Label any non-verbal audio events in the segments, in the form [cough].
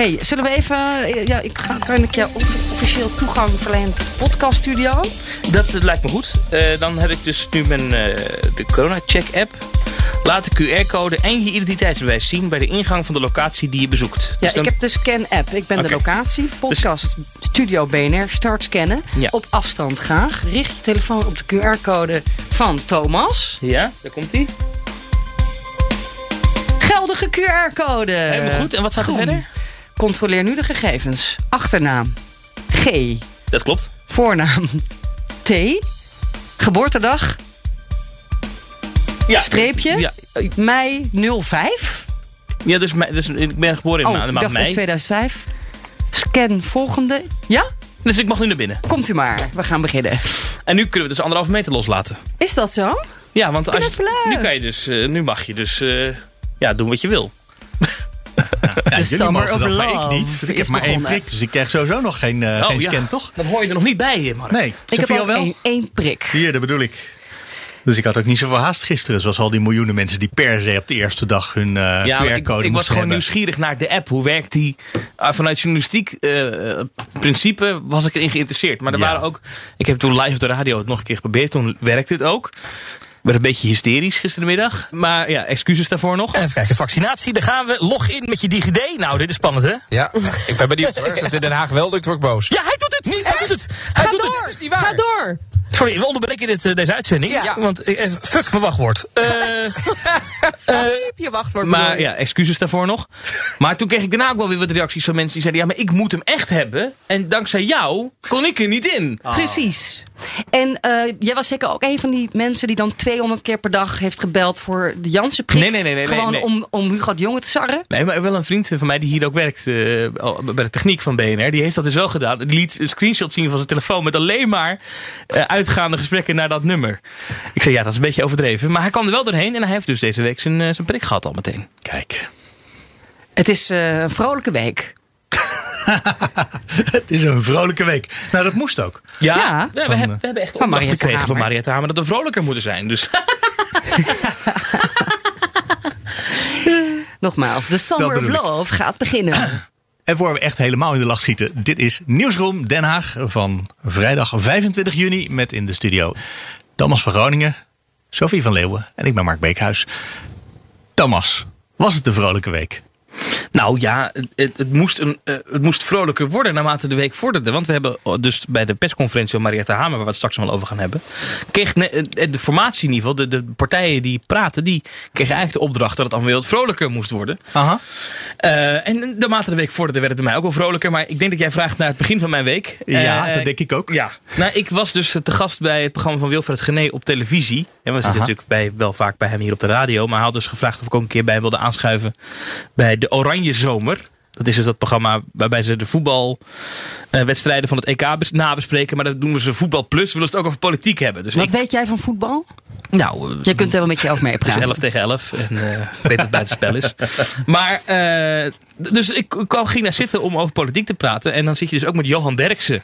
Hey, zullen we even. Ja, ik ga, kan ik je officieel toegang verlenen tot de podcaststudio? Dat eh, lijkt me goed. Eh, dan heb ik dus nu mijn eh, de corona-check-app. Laat de QR-code en je identiteitsbewijs zien bij de ingang van de locatie die je bezoekt. Ja, Dus dan- ik heb de scan-app. Ik ben de locatie. Podcast Studio BNR. Start scannen. Ja. Op afstand graag. Richt je telefoon op de QR-code van Thomas. Ja, daar komt hij. Geldige QR-code. Helemaal goed. En wat staat er verder? Controleer nu de gegevens. Achternaam. G. Dat klopt. Voornaam. T. Geboortedag. Ja, Streepje? Ja, Mei 05. ja dus, dus ik ben geboren in Oh, de maand dacht mei. was 2005. Scan volgende. Ja? Dus ik mag nu naar binnen. Komt u maar. We gaan beginnen. En nu kunnen we dus anderhalve meter loslaten. Is dat zo? Ja, want als je, nu kan je dus, eh, nu mag je dus eh, ja, doen wat je wil. [laughs] Ja, jullie Summer of maar ik niet. Ik heb maar één prik, dus ik krijg sowieso nog geen, eh, geen Oh, ja. scan, toch? Dan hoor je er nog niet bij, Mark. Nee, Ik heb al wel? één, één prik. Hier, dat bedoel ik. Dus ik had ook niet zoveel haast gisteren, zoals al die miljoenen mensen die per se op de eerste dag hun eh Ja, maar ik, QR-code ik was gewoon hebben. nieuwsgierig naar de app. Hoe werkt die? Ah, vanuit journalistiek eh, principe was ik erin geïnteresseerd. Maar er Ja. waren ook... Ik heb toen live op de radio het nog een keer geprobeerd. Toen werkte het ook. Ik werd een beetje hysterisch gisterenmiddag. Maar ja, excuses daarvoor nog. Even kijken, vaccinatie. Daar gaan we. Log in met je DigiD. Nou, dit is spannend, hè? Ja, ik ben benieuwd hoor. Als het in Den Haag wel lukt, word ik boos. Ja, hij doet het! Niet, hij doet het! Hij Ga doet door! het! Is. Ga door! Sorry, we onderbreken dit, eh, deze uitzending. Ja. Want, eh, fuck mijn wachtwoord. Eh, [laughs] Heb je wachtwoord Maar ja, excuses daarvoor nog. Maar toen kreeg ik daarna ook wel weer wat reacties van mensen die zeiden: Ja, maar ik moet hem echt hebben. En dankzij jou kon ik er niet in. Precies. En eh, jij was zeker ook een van die mensen die dan 200 keer per dag heeft gebeld voor de Janssen prik. Nee, nee, nee, nee, nee, Gewoon nee. Om, om Hugo de Jonge te sarren. Nee, maar wel een vriend van mij die hier ook werkt eh, bij de techniek van BNR. Die heeft dat dus wel gedaan. Die liet een screenshot zien van zijn telefoon met alleen maar eh, uitgaande gesprekken naar dat nummer. Ik zei ja, dat is een beetje overdreven. Maar hij kwam er wel doorheen en hij heeft dus deze week zijn, zijn prik gehad al meteen. Kijk, Het is eh, een vrolijke week. [laughs] het is een vrolijke week. Nou, dat moest ook. Ja, Ja. we, hebben, eh, we hebben echt opdracht Mariette gekregen van. Mariette Hamer dat we vrolijker moeten zijn. Dus [laughs] Nogmaals, de Summer of. Love gaat beginnen. [clears throat] En voor we echt helemaal in de lach schieten, dit is Nieuwsroom Den Haag van vrijdag 25 juni met in de studio Thomas van Groningen, Sophie van Leeuwen en ik ben Mark Beekhuis. Thomas, was het een vrolijke week? Nou ja, het, het, moest een, eh, het moest vrolijker worden naarmate de week vorderde. Want we hebben dus bij de persconferentie van Mariette Hamer, waar we het straks nog wel over gaan hebben, kreeg ne- eh, de formatie in ieder geval, de, de partijen die praten, die kregen eigenlijk de opdracht dat het allemaal weer wat vrolijker moest worden. Aha. Eh, en naarmate de week vorderde werd het bij mij ook wel vrolijker. Maar ik denk dat jij vraagt naar het begin van mijn week. Ja, Eh, dat denk ik ook. Ja, nou, ik was dus te gast bij het programma van Wilfred Gené op televisie. En we zitten natuurlijk bij, wel vaak bij hem hier op de radio. Maar hij had dus gevraagd of ik ook een keer bij hem wilde aanschuiven bij de Oranje Zomer. Dat is dus dat programma waarbij ze de voetbalwedstrijden van het EK bes- nabespreken. Maar dat doen ze voetbal plus. We willen het ook over politiek hebben. Dus Wat ik, weet jij van voetbal? nou, eh, Je kunt er wel met je over mee het is praten. 11 tegen 11 en eh, ik weet dat het buitenspel is. Maar, eh, dus ik kwam, ging daar zitten om over politiek te praten. En dan zit je dus ook met Johan Derksen.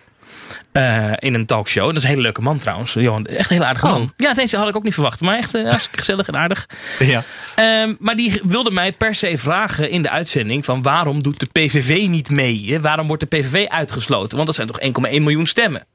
Eh, in een talkshow. En dat is een hele leuke man trouwens. Johan, echt een hele aardige Oh. man. Ja, deze had ik ook niet verwacht. Maar echt hartstikke gezellig en aardig. [laughs] Ja. Ehm, maar die wilde mij per se vragen in de uitzending: van waarom doet de PVV niet mee? Hè? Waarom wordt de PVV uitgesloten? Want dat zijn toch 1,1 miljoen stemmen.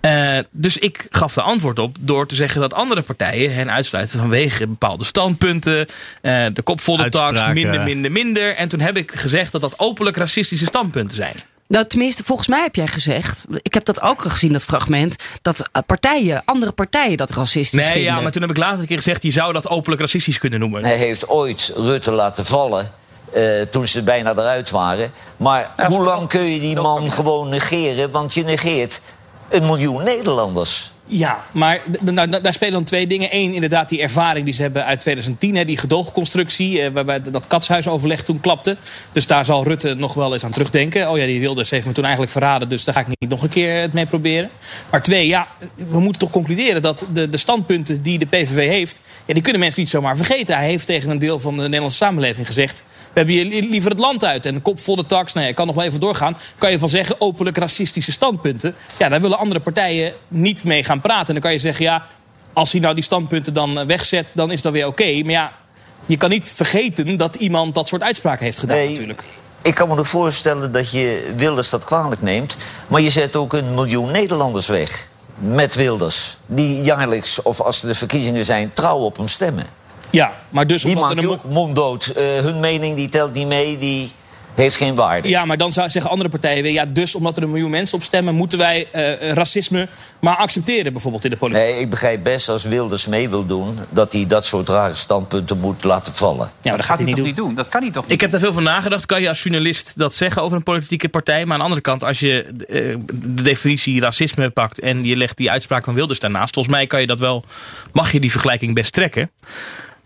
Eh, dus ik gaf de antwoord op door te zeggen dat andere partijen hen uitsluiten vanwege bepaalde standpunten. eh, de kopfoldertax, Uitspraken. minder, minder, minder. En toen heb ik gezegd dat dat openlijk racistische standpunten zijn. Nou, tenminste, volgens mij heb jij gezegd, ik heb dat ook gezien, dat fragment, dat eh, partijen, andere partijen dat racistisch Nee, vinden. ja, maar toen heb ik later een keer gezegd: je zou dat openlijk racistisch kunnen noemen. Hij heeft ooit Rutte laten vallen. eh, toen ze bijna eruit waren. Maar hoe lang kun je die man gewoon negeren? Want je negeert een miljoen Nederlanders. Ja, maar nou, daar spelen dan twee dingen. Eén, inderdaad, die ervaring die ze hebben uit 2010. Hè, die gedoogconstructie, eh, waarbij dat katshuisoverleg toen klapte. Dus daar zal Rutte nog wel eens aan terugdenken. Oh ja, die Wilders heeft me toen eigenlijk verraden. Dus daar ga ik niet nog een keer het mee proberen. Maar twee, ja, we moeten toch concluderen dat de, de standpunten die de PVV heeft... Die kunnen mensen niet zomaar vergeten. Hij heeft tegen een deel van de Nederlandse samenleving gezegd... we hebben li- liever het land uit. En een kop vol de tax, nou ja, kan nog wel even doorgaan. Kan je van zeggen, openlijk racistische standpunten. Ja, daar willen andere partijen niet mee gaan praten. En dan kan je zeggen, ja, als hij nou die standpunten dan eh, wegzet... dan is dat weer oké. Maar ja, je kan niet vergeten dat iemand dat soort uitspraken heeft gedaan Nee, natuurlijk. Ik kan me nog voorstellen dat je Wilders dat kwalijk neemt. Maar je zet ook een miljoen Nederlanders weg. Met Wilders. Die jaarlijks, of als er de verkiezingen zijn, trouw op hem stemmen. Ja, maar dus Die omdat maak je een ook monddood. Eh, hun mening die telt niet mee, die heeft geen waarde. Ja, maar dan zou zeggen andere partijen weer... ja, dus omdat er een miljoen mensen op stemmen... moeten wij eh, racisme maar accepteren, bijvoorbeeld in de politiek. Nee, ik begrijp best als Wilders mee wil doen... dat hij dat soort rare standpunten moet laten vallen. Ja, maar dat gaat hij niet doen. niet doen. Dat kan hij toch niet Ik heb daar veel van nagedacht. Kan je als journalist dat zeggen over een politieke partij? Maar aan de andere kant, als je eh, de definitie racisme pakt... en je legt die uitspraak van Wilders daarnaast... volgens mij kan je dat wel, mag je die vergelijking best trekken.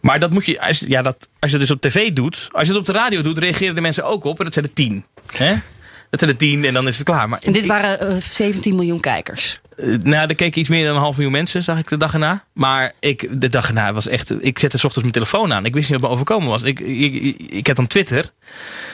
Maar dat moet je, als, ja, dat, als je het dus op tv doet... als je het op de radio doet, reageren de mensen ook op. En dat zijn er tien. Hè? Dat zijn er tien en dan is het klaar. Maar En dit ik- waren eh, 17 miljoen kijkers. Eh, nou, er keken iets meer dan een half miljoen mensen, zag ik de dag erna. Maar ik, de dag erna was echt... Ik zette 's ochtends mijn telefoon aan. Ik wist niet wat me overkomen was. Ik, ik, ik, heb dan Twitter.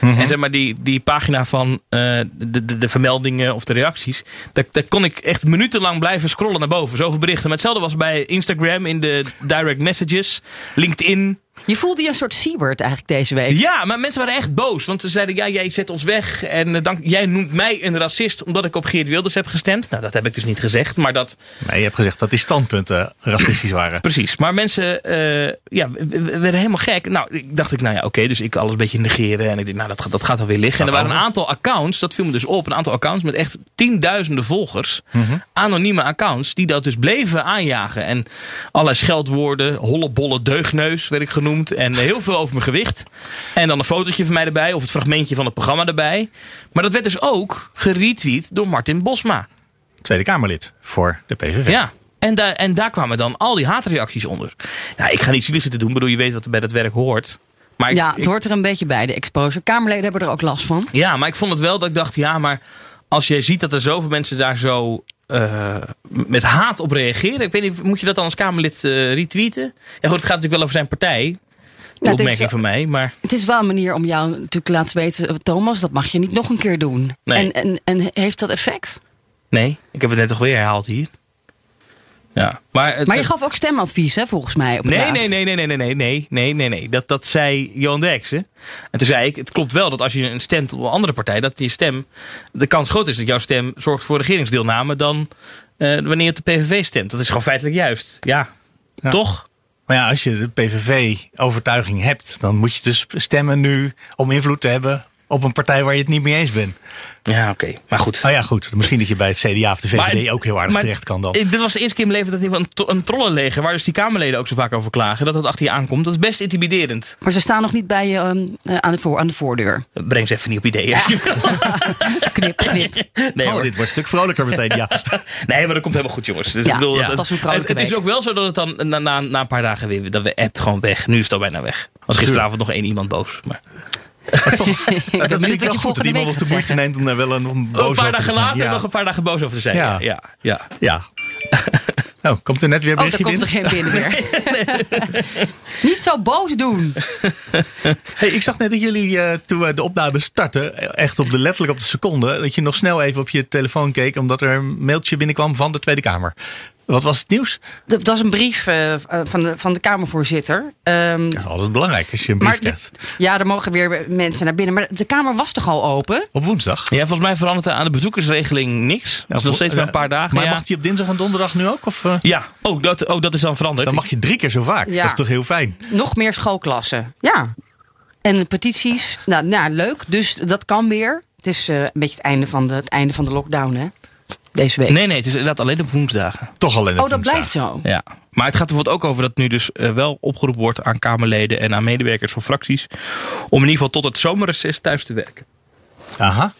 En zeg maar, die, die pagina van eh, de, de, de vermeldingen of de reacties... Daar, daar kon ik echt minutenlang blijven scrollen naar boven. Zoveel berichten. Maar hetzelfde was bij Instagram in de direct messages. LinkedIn. Je voelde je een soort Siebert eigenlijk deze week. Ja, maar mensen waren echt boos. Want ze zeiden, ja, jij zet ons weg. En eh, dank, jij noemt mij een racist omdat ik op Geert Wilders heb gestemd. Nou, dat heb ik dus niet gezegd. Maar dat... Nee, je hebt gezegd dat die standpunten racistisch waren. Precies, maar mensen eh, ja, werden helemaal gek. Nou, ik dacht ik, nou ja, oké, dus ik alles een beetje negeren. En ik dacht, nou, dat, gaat- dat gaat wel weer liggen. En er waren een aantal accounts, dat viel me dus op, een aantal accounts met echt tienduizenden volgers. Anonieme accounts, die dat dus bleven aanjagen. En allerlei scheldwoorden, hollebolle deugneus werd ik genoemd. En heel veel over mijn gewicht. En dan een fotootje van mij erbij, of het fragmentje van het programma erbij. Maar dat werd dus ook geretweet door Martin Bosma. Tweede Kamerlid voor de PVV. Ja. En, daar en daar kwamen dan al die haatreacties onder. Nou, ik ga niet zielig zitten doen, bedoel, je weet wat er bij dat werk hoort. Maar Ja, ik, het hoort er een beetje bij, de exposure. Kamerleden hebben er ook last van. ja, maar ik vond het wel dat ik dacht, ja, maar als je ziet dat er zoveel mensen daar zo eh, met haat op reageren. Ik weet niet, moet je dat dan als Kamerlid eh, retweeten? Ja, goed, het gaat natuurlijk wel over zijn partij. De Nou, is opmerking van mij, maar Het is wel een manier om jou natuurlijk te laten weten... eh, Thomas, dat mag je niet nog een keer doen. Nee. En, en, en heeft dat effect? nee, ik heb het net toch weer herhaald hier. Ja, maar, het- Maar je het- gaf ook stemadvies, hè, volgens mij. Op het Nee, nee, nee, nee, nee, nee, nee, nee, nee, nee, nee. Dat, dat zei Johan Derksen. En toen zei ik, het klopt wel dat als je een stemt op een andere partij, dat je stem, de kans groot is dat jouw stem zorgt voor regeringsdeelname dan eh, wanneer je op de PVV stemt. Dat is gewoon feitelijk juist. Ja, Ja. toch? Maar ja, als je de PVV-overtuiging hebt, dan moet je dus stemmen nu om invloed te hebben op een partij waar je het niet mee eens bent. Ja, oké. Maar goed. Nou ja, goed. Misschien dat je bij het CDA of de VVD Maar- ook heel aardig maar terecht kan dan. Dit was de eerste keer in mijn leven dat ik een, een trollenleger, waar dus die Kamerleden ook zo vaak over klagen, dat dat achter je aankomt. Dat is best intimiderend. Maar ze staan nog niet bij je ehm, eh, aan, de voor, aan de voordeur. Breng ze even niet op ideeën. als je wil. Knip, knip. Nee, oh, hoor. dit wordt een stuk vrolijker meteen, ja. [laughs] Nee, maar dat komt helemaal goed, jongens. Dus Ja, ik bedoel, ja, dat was een vrolijke het, het is ook wel zo dat het dan na, na, na een paar dagen weer... dat we het gewoon weg. Nu is het al bijna weg. Was gisteravond nog één iemand boos. Maar [laughs] dat vind ik wel goed dat iemand nog de moeite neemt om daar wel een, een boos een paar over te dagen zijn. later ja. nog een paar dagen boos over te zijn. Ja, Ja. ja. [laughs] Oh, komt er net weer een Oh, komt er geen binnen meer. [laughs] niet zo boos doen. Hey, ik zag net dat jullie, eh, toen we de opname startten, echt op de, letterlijk op de seconde, dat je nog snel even op je telefoon keek, omdat er een mailtje binnenkwam van de Tweede Kamer. Wat was het nieuws? Dat dat is een brief eh, eh, van, de, van de Kamervoorzitter. Ehm, Dat is altijd belangrijk als je een brief krijgt. ja, er mogen weer mensen naar binnen. Maar de Kamer was toch al open? Op woensdag. Ja, volgens mij verandert er aan de bezoekersregeling niks. Dat is nog steeds maar een paar dagen. Maar ja. mag die op dinsdag en donderdag nu ook? Of, eh? Ja, oh dat, oh, dat is dan veranderd. Dan mag je drie keer zo vaak. Ja. Dat is toch heel fijn? Nog meer schoolklassen. Ja. En petities. Nou, nou, leuk. Dus dat kan weer. Het is eh, een beetje het einde van de, het einde van de lockdown, hè? Deze week. Nee, nee, het is inderdaad alleen op woensdagen. Toch alleen op oh, dat blijft zo. Ja. Maar het gaat er bijvoorbeeld ook over dat nu dus eh, wel opgeroepen wordt aan Kamerleden en aan medewerkers van fracties. om in ieder geval tot het zomerreces thuis te werken. Aha.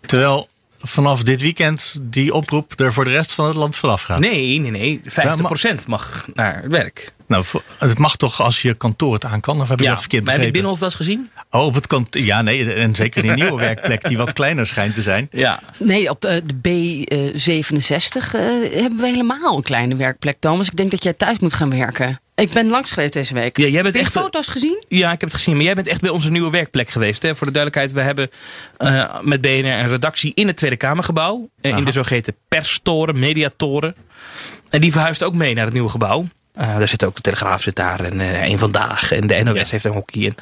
Terwijl vanaf dit weekend die oproep er voor de rest van het land vanaf gaat? Nee, nee, nee. 50% mag naar het werk. Nou, het mag toch als je kantoor het aan kan? Of heb je Ja, dat verkeerd maar heb je begrepen? Binnenhof wel eens gezien? Oh, op het kantoor. Ja, nee. En zeker die nieuwe werkplek die wat kleiner schijnt te zijn. Ja. Nee, op de, de B67 eh, hebben we helemaal een kleine werkplek, Thomas. Ik denk dat jij thuis moet gaan werken. Ik ben langs geweest deze week. Ja, jij bent Heb je echt... foto's gezien? Ja, ik heb het gezien. Maar jij bent echt bij onze nieuwe werkplek geweest. Hè? Voor de duidelijkheid, we hebben eh, met BNR een redactie in het Tweede Kamergebouw. eh, in de zogeheten perstoren, mediatoren. En die verhuist ook mee naar het nieuwe gebouw. Eh, daar zit ook de Telegraaf zit daar en eh een Vandaag. En de NOS heeft een hockey in.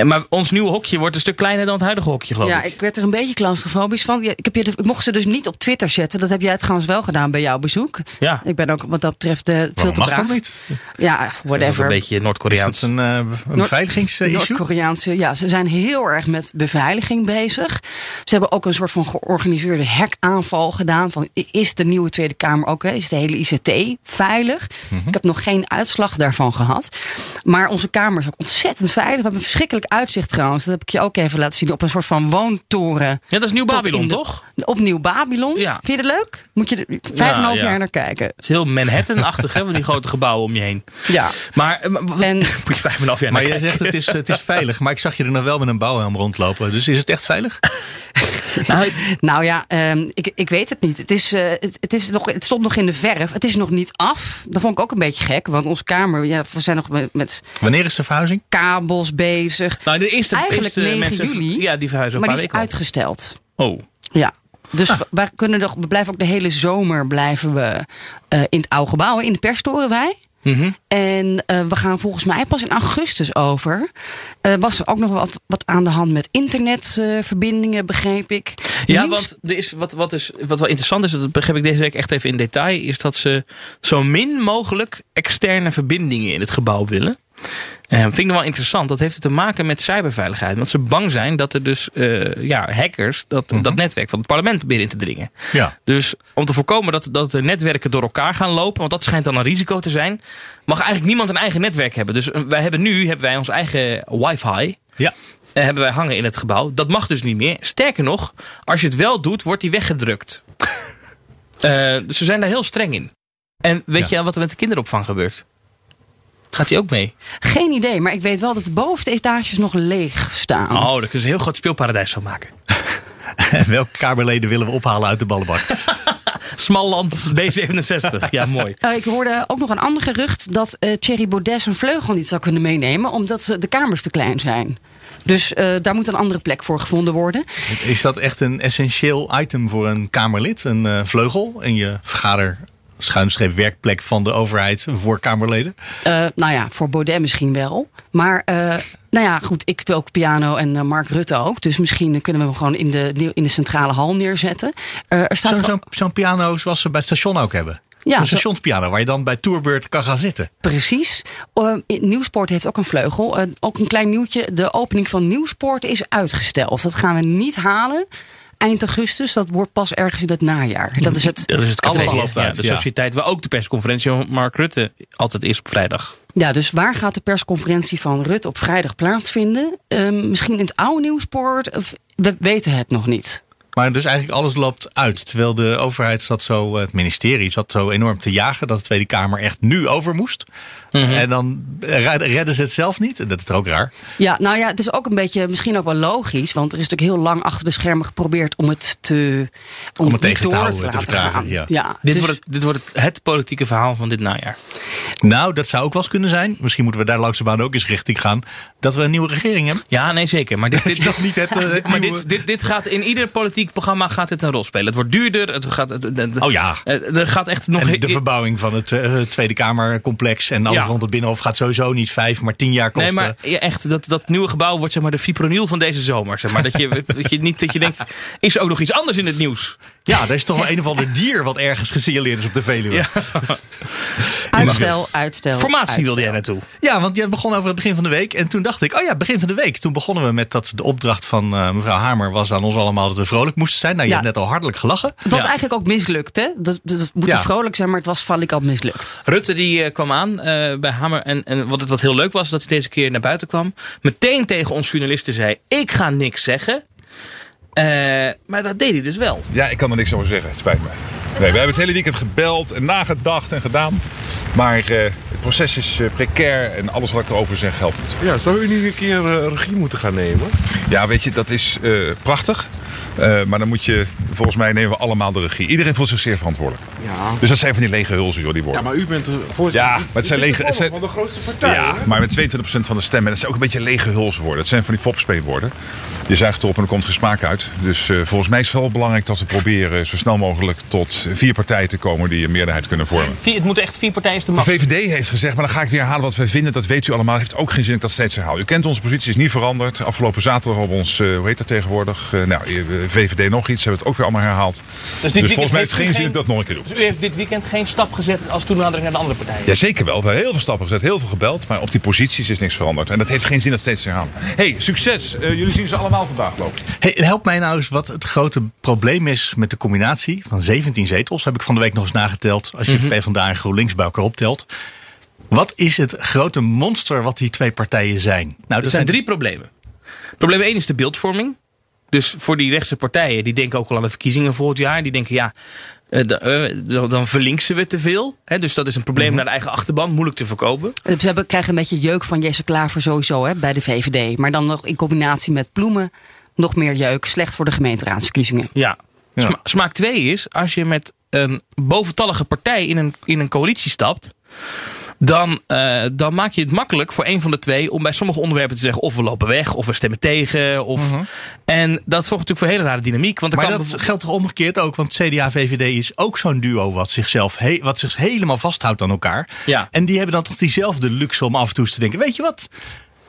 En, maar ons nieuwe hokje wordt een stuk kleiner dan het huidige hokje, geloof Ja, ik. ik werd er een beetje claustrofobisch van. Ja, ik, heb je de- ik mocht ze dus niet op Twitter zetten. Dat heb jij trouwens wel gedaan bij jouw bezoek. Ja, Ik ben ook wat dat betreft eh, veel te mag braaf. dat niet? Ja, whatever. een beetje Is Noord-Koreaans. dat een, eh, een Noord- veiligingsissue? Noord-Koreaanse, ja, ze zijn heel erg met beveiliging bezig. Ze hebben ook een soort van georganiseerde hackaanval gedaan. Van, is de nieuwe Tweede Kamer ook, hè, is de hele ICT veilig? Mhm. Ik heb nog geen uitslag daarvan gehad. Maar onze Kamer is ook ontzettend veilig. We hebben een verschrikkelijk uitzicht trouwens. Dat heb ik je ook even laten zien op een soort van woontoren. Ja, dat is Nieuw Tot Babylon, in de- toch? Op Nieuw Babylon. Ja. Vind je dat leuk? Moet je er vijf en een half ja. jaar naar kijken. Het is heel Manhattan-achtig, hè? Met die grote gebouwen om je heen. Ja. Maar eh, maar wat- En- [laughs] moet je vijf en een half jaar Maar naar jij kijken. zegt het is, het is veilig. Maar ik zag je er nog wel met een bouwhelm rondlopen. Dus is het echt veilig? [laughs] Nou, Nou ja, ehm, ik, ik weet het niet. Het, is, eh, het, het, is nog, het stond nog in de verf. Het is nog niet af. Dat vond ik ook een beetje gek. Want onze kamer, ja, we zijn nog met, met Wanneer is de verhuizing? kabels bezig. Nou, de eerste, Eigenlijk eerste 9 mensen, juli. Ja, die verhuizen Maar die is uitgesteld. Oh. Ja. Dus wij kunnen nog, we blijven ook de hele zomer blijven we, eh, in het oude gebouw. In de perstoren wij. Mhm. En eh, we gaan volgens mij pas in augustus over. Eh, was er ook nog wat, wat aan de hand met internetverbindingen, begreep ik. Ja, Nieuws- want er is wat, wat, is, wat wel interessant is, dat begreep ik deze week echt even in detail, is dat ze zo min mogelijk externe verbindingen in het gebouw willen. Eh, vind ik nog wel interessant. Dat heeft te maken met cyberveiligheid. Want ze bang zijn dat er dus eh, ja, hackers dat, dat netwerk van het parlement proberen in te dringen. Ja. Dus om te voorkomen dat, dat de netwerken door elkaar gaan lopen, want dat schijnt dan een risico te zijn, mag eigenlijk niemand een eigen netwerk hebben. Dus eh, wij hebben nu hebben wij ons eigen wifi. Ja. eh, hebben wij hangen in het gebouw. Dat mag dus niet meer. Sterker nog, als je het wel doet, wordt die weggedrukt. Dus [laughs] ze zijn daar heel streng in. En weet Ja. je wat er met de kinderopvang gebeurt? Gaat die ook mee? Geen idee, maar ik weet wel dat de bovenste etages nog leeg staan. Oh, daar kunnen ze een heel groot speelparadijs van maken. En [laughs] welke Kamerleden willen we ophalen uit de ballenbak? [laughs] Smalland B67. Ja, mooi. Eh, ik hoorde ook nog een ander gerucht dat eh Thierry Baudet zijn vleugel niet zou kunnen meenemen, omdat ze- de kamers te klein zijn. Dus eh, daar moet een andere plek voor gevonden worden. Is dat echt een essentieel item voor een Kamerlid? Een eh, vleugel in je vergader schuinstreep werkplek van de overheid voor Kamerleden? Eh, nou ja, voor Baudet misschien wel. Maar eh, nou ja, goed, ik speel ook piano en eh, Mark Rutte ook. Dus misschien kunnen we hem gewoon in de, in de centrale hal neerzetten. Er staat Zo'n er- zo'n zo'n piano zoals ze bij het station ook hebben. Ja, een zo- stationspiano waar je dan bij Tourbeurt kan gaan zitten. Precies. Uh, Nieuwsport heeft ook een vleugel. Uh, ook een klein nieuwtje. De opening van Nieuwsport is uitgesteld. Dat gaan we niet halen. Eind augustus, dat wordt pas ergens in het najaar. Dat is het. Dat is het Ja, uit, de sociëteit waar ook de persconferentie van Mark Rutte altijd is op vrijdag. Ja, dus waar gaat de persconferentie van Rutte op vrijdag plaatsvinden? Uh, misschien in het oude Nieuwsport? Of, we weten het nog niet. Maar dus eigenlijk alles loopt uit. Terwijl de overheid zat zo, het ministerie zat zo enorm te jagen dat de Tweede Kamer echt nu over moest. Mhm. En dan redden ze het zelf niet. Dat is toch ook raar. Ja, nou ja, het is ook een beetje misschien ook wel logisch. Want er is natuurlijk heel lang achter de schermen geprobeerd om het te. Om het tegen te door houden, te laten vertragen, gaan. ja. Dit, dus- wordt het, dit wordt het, het politieke verhaal van dit najaar. Nou, dat zou ook wel eens kunnen zijn. Misschien moeten we daar langzaamaan ook eens richting gaan. Dat we een nieuwe regering hebben. Ja, nee, zeker. Maar dit, [laughs] dit, Is dat niet het, eh, [laughs] het maar dit, dit, dit gaat in ieder politiek programma gaat dit een rol spelen. Het wordt duurder. Het gaat, het- het- Oh ja. het- er gaat echt nog... En de verbouwing van het eh, Tweede Kamercomplex en alles Ja. rond het Binnenhof gaat sowieso niet vijf, maar tien jaar kosten. Nee, maar ja, echt, dat, dat nieuwe gebouw wordt zeg maar de fipronil van deze zomer. Zeg maar. dat, je, [laughs] dat, je niet, dat je denkt, is er ook nog iets anders in het nieuws? Ja, er is toch wel een of ander dier wat ergens gesignaleerd is op de Veluwe. Ja. [laughs] Ja, Uitstel, uitstel. Formatie uitstel. wilde jij naartoe. want jij begon over het begin van de week. En toen dacht ik, oh ja, begin van de week. Toen begonnen we met dat de opdracht van eh, mevrouw Hamer was aan ons allemaal dat we vrolijk moesten zijn. Nou, je Ja. hebt net al hartelijk gelachen. Het was Ja. eigenlijk ook mislukt, hè? Dat, dat moet Ja. vrolijk zijn, maar het was al mislukt. Rutte die eh, kwam aan eh, bij Hamer. En, en wat, het, wat heel leuk was, dat hij deze keer naar buiten kwam. Meteen tegen ons journalisten zei, ik ga niks zeggen. Eh, maar dat deed hij dus wel. Ja, ik kan er niks over zeggen. Het spijt me. Nee, we hebben het hele weekend gebeld en nagedacht en gedaan. Maar eh, het proces is eh, precair en alles wat ik erover zeg helpt niet. Ja, zou u niet een keer eh, regie moeten gaan nemen? Ja, weet je, dat is prachtig. Maar dan moet je, volgens mij nemen we allemaal de regie. Iedereen voelt zich zeer verantwoordelijk. Ja. Dus dat zijn van die lege hulzen, joh, die worden. Ja, maar u bent de voorzitter. Ja, maar het zijn lege- de het zijn- van de grootste partij. Ja, hè? maar met 22% van de stemmen. Dat zijn ook een beetje lege hulswoorden. Dat zijn van die fopspeelwoorden. Je zuigt erop en er komt geen smaak uit. Dus volgens mij is het wel belangrijk dat we proberen zo snel mogelijk tot vier partijen te komen die een meerderheid kunnen vormen. Vier, het moeten echt vier partijen te De maken. VVD heeft gezegd, maar dan ga ik weer herhalen wat wij vinden. Dat weet u allemaal. Heeft ook geen zin dat ik dat steeds herhaal. U kent onze positie, is niet veranderd. Afgelopen zaterdag op ons, eh, hoe heet dat tegenwoordig? Eh, nou, eh, VVD nog iets. Hebben we het ook weer allemaal herhaald. Dus, weekend volgens mij heeft het geen zin dat ik dat nog een keer doe. Dus u heeft dit weekend geen stap gezet als toenadering naar de andere partijen. Ja, zeker wel. We hebben heel veel stappen gezet, heel veel gebeld. Maar op die posities is niks veranderd. En dat heeft geen zin dat steeds te herhalen. hey, succes. Jullie zien ze allemaal vandaag lopen. Hey, help mij nou eens wat het grote probleem is met de combinatie van 17 zetels. Heb ik van de week nog eens nageteld. Als je Mhm. PvdA en GroenLinks bij elkaar optelt. Wat is het grote monster wat die twee partijen zijn? Nou, Er zijn drie problemen. Probleem 1 is de beeldvorming. Dus voor die rechtse partijen, die denken ook al aan de verkiezingen volgend jaar. Die denken, ja, eh, eh, dan verlinksen we te veel. Hè, dus dat is een probleem naar de eigen achterban, moeilijk te verkopen. Ze hebben, krijgen een beetje jeuk van Jesse Klaver sowieso hè, bij de VVD. Maar dan nog in combinatie met Ploemen nog meer jeuk. Slecht voor de gemeenteraadsverkiezingen. Ja. Sma- smaak 2 is, als je met een boventallige partij in een, in een coalitie stapt. Dan, eh, dan maak je het makkelijk voor een van de twee om bij sommige onderwerpen te zeggen: of we lopen weg, of we stemmen tegen. Of, En dat zorgt natuurlijk voor een hele rare dynamiek. Want Maar kan dat geldt toch omgekeerd ook? Want CDA-VVD is ook zo'n duo wat, zichzelf wat zich helemaal vasthoudt aan elkaar. Ja. En die hebben dan toch diezelfde luxe om af en toe eens te denken: weet je wat?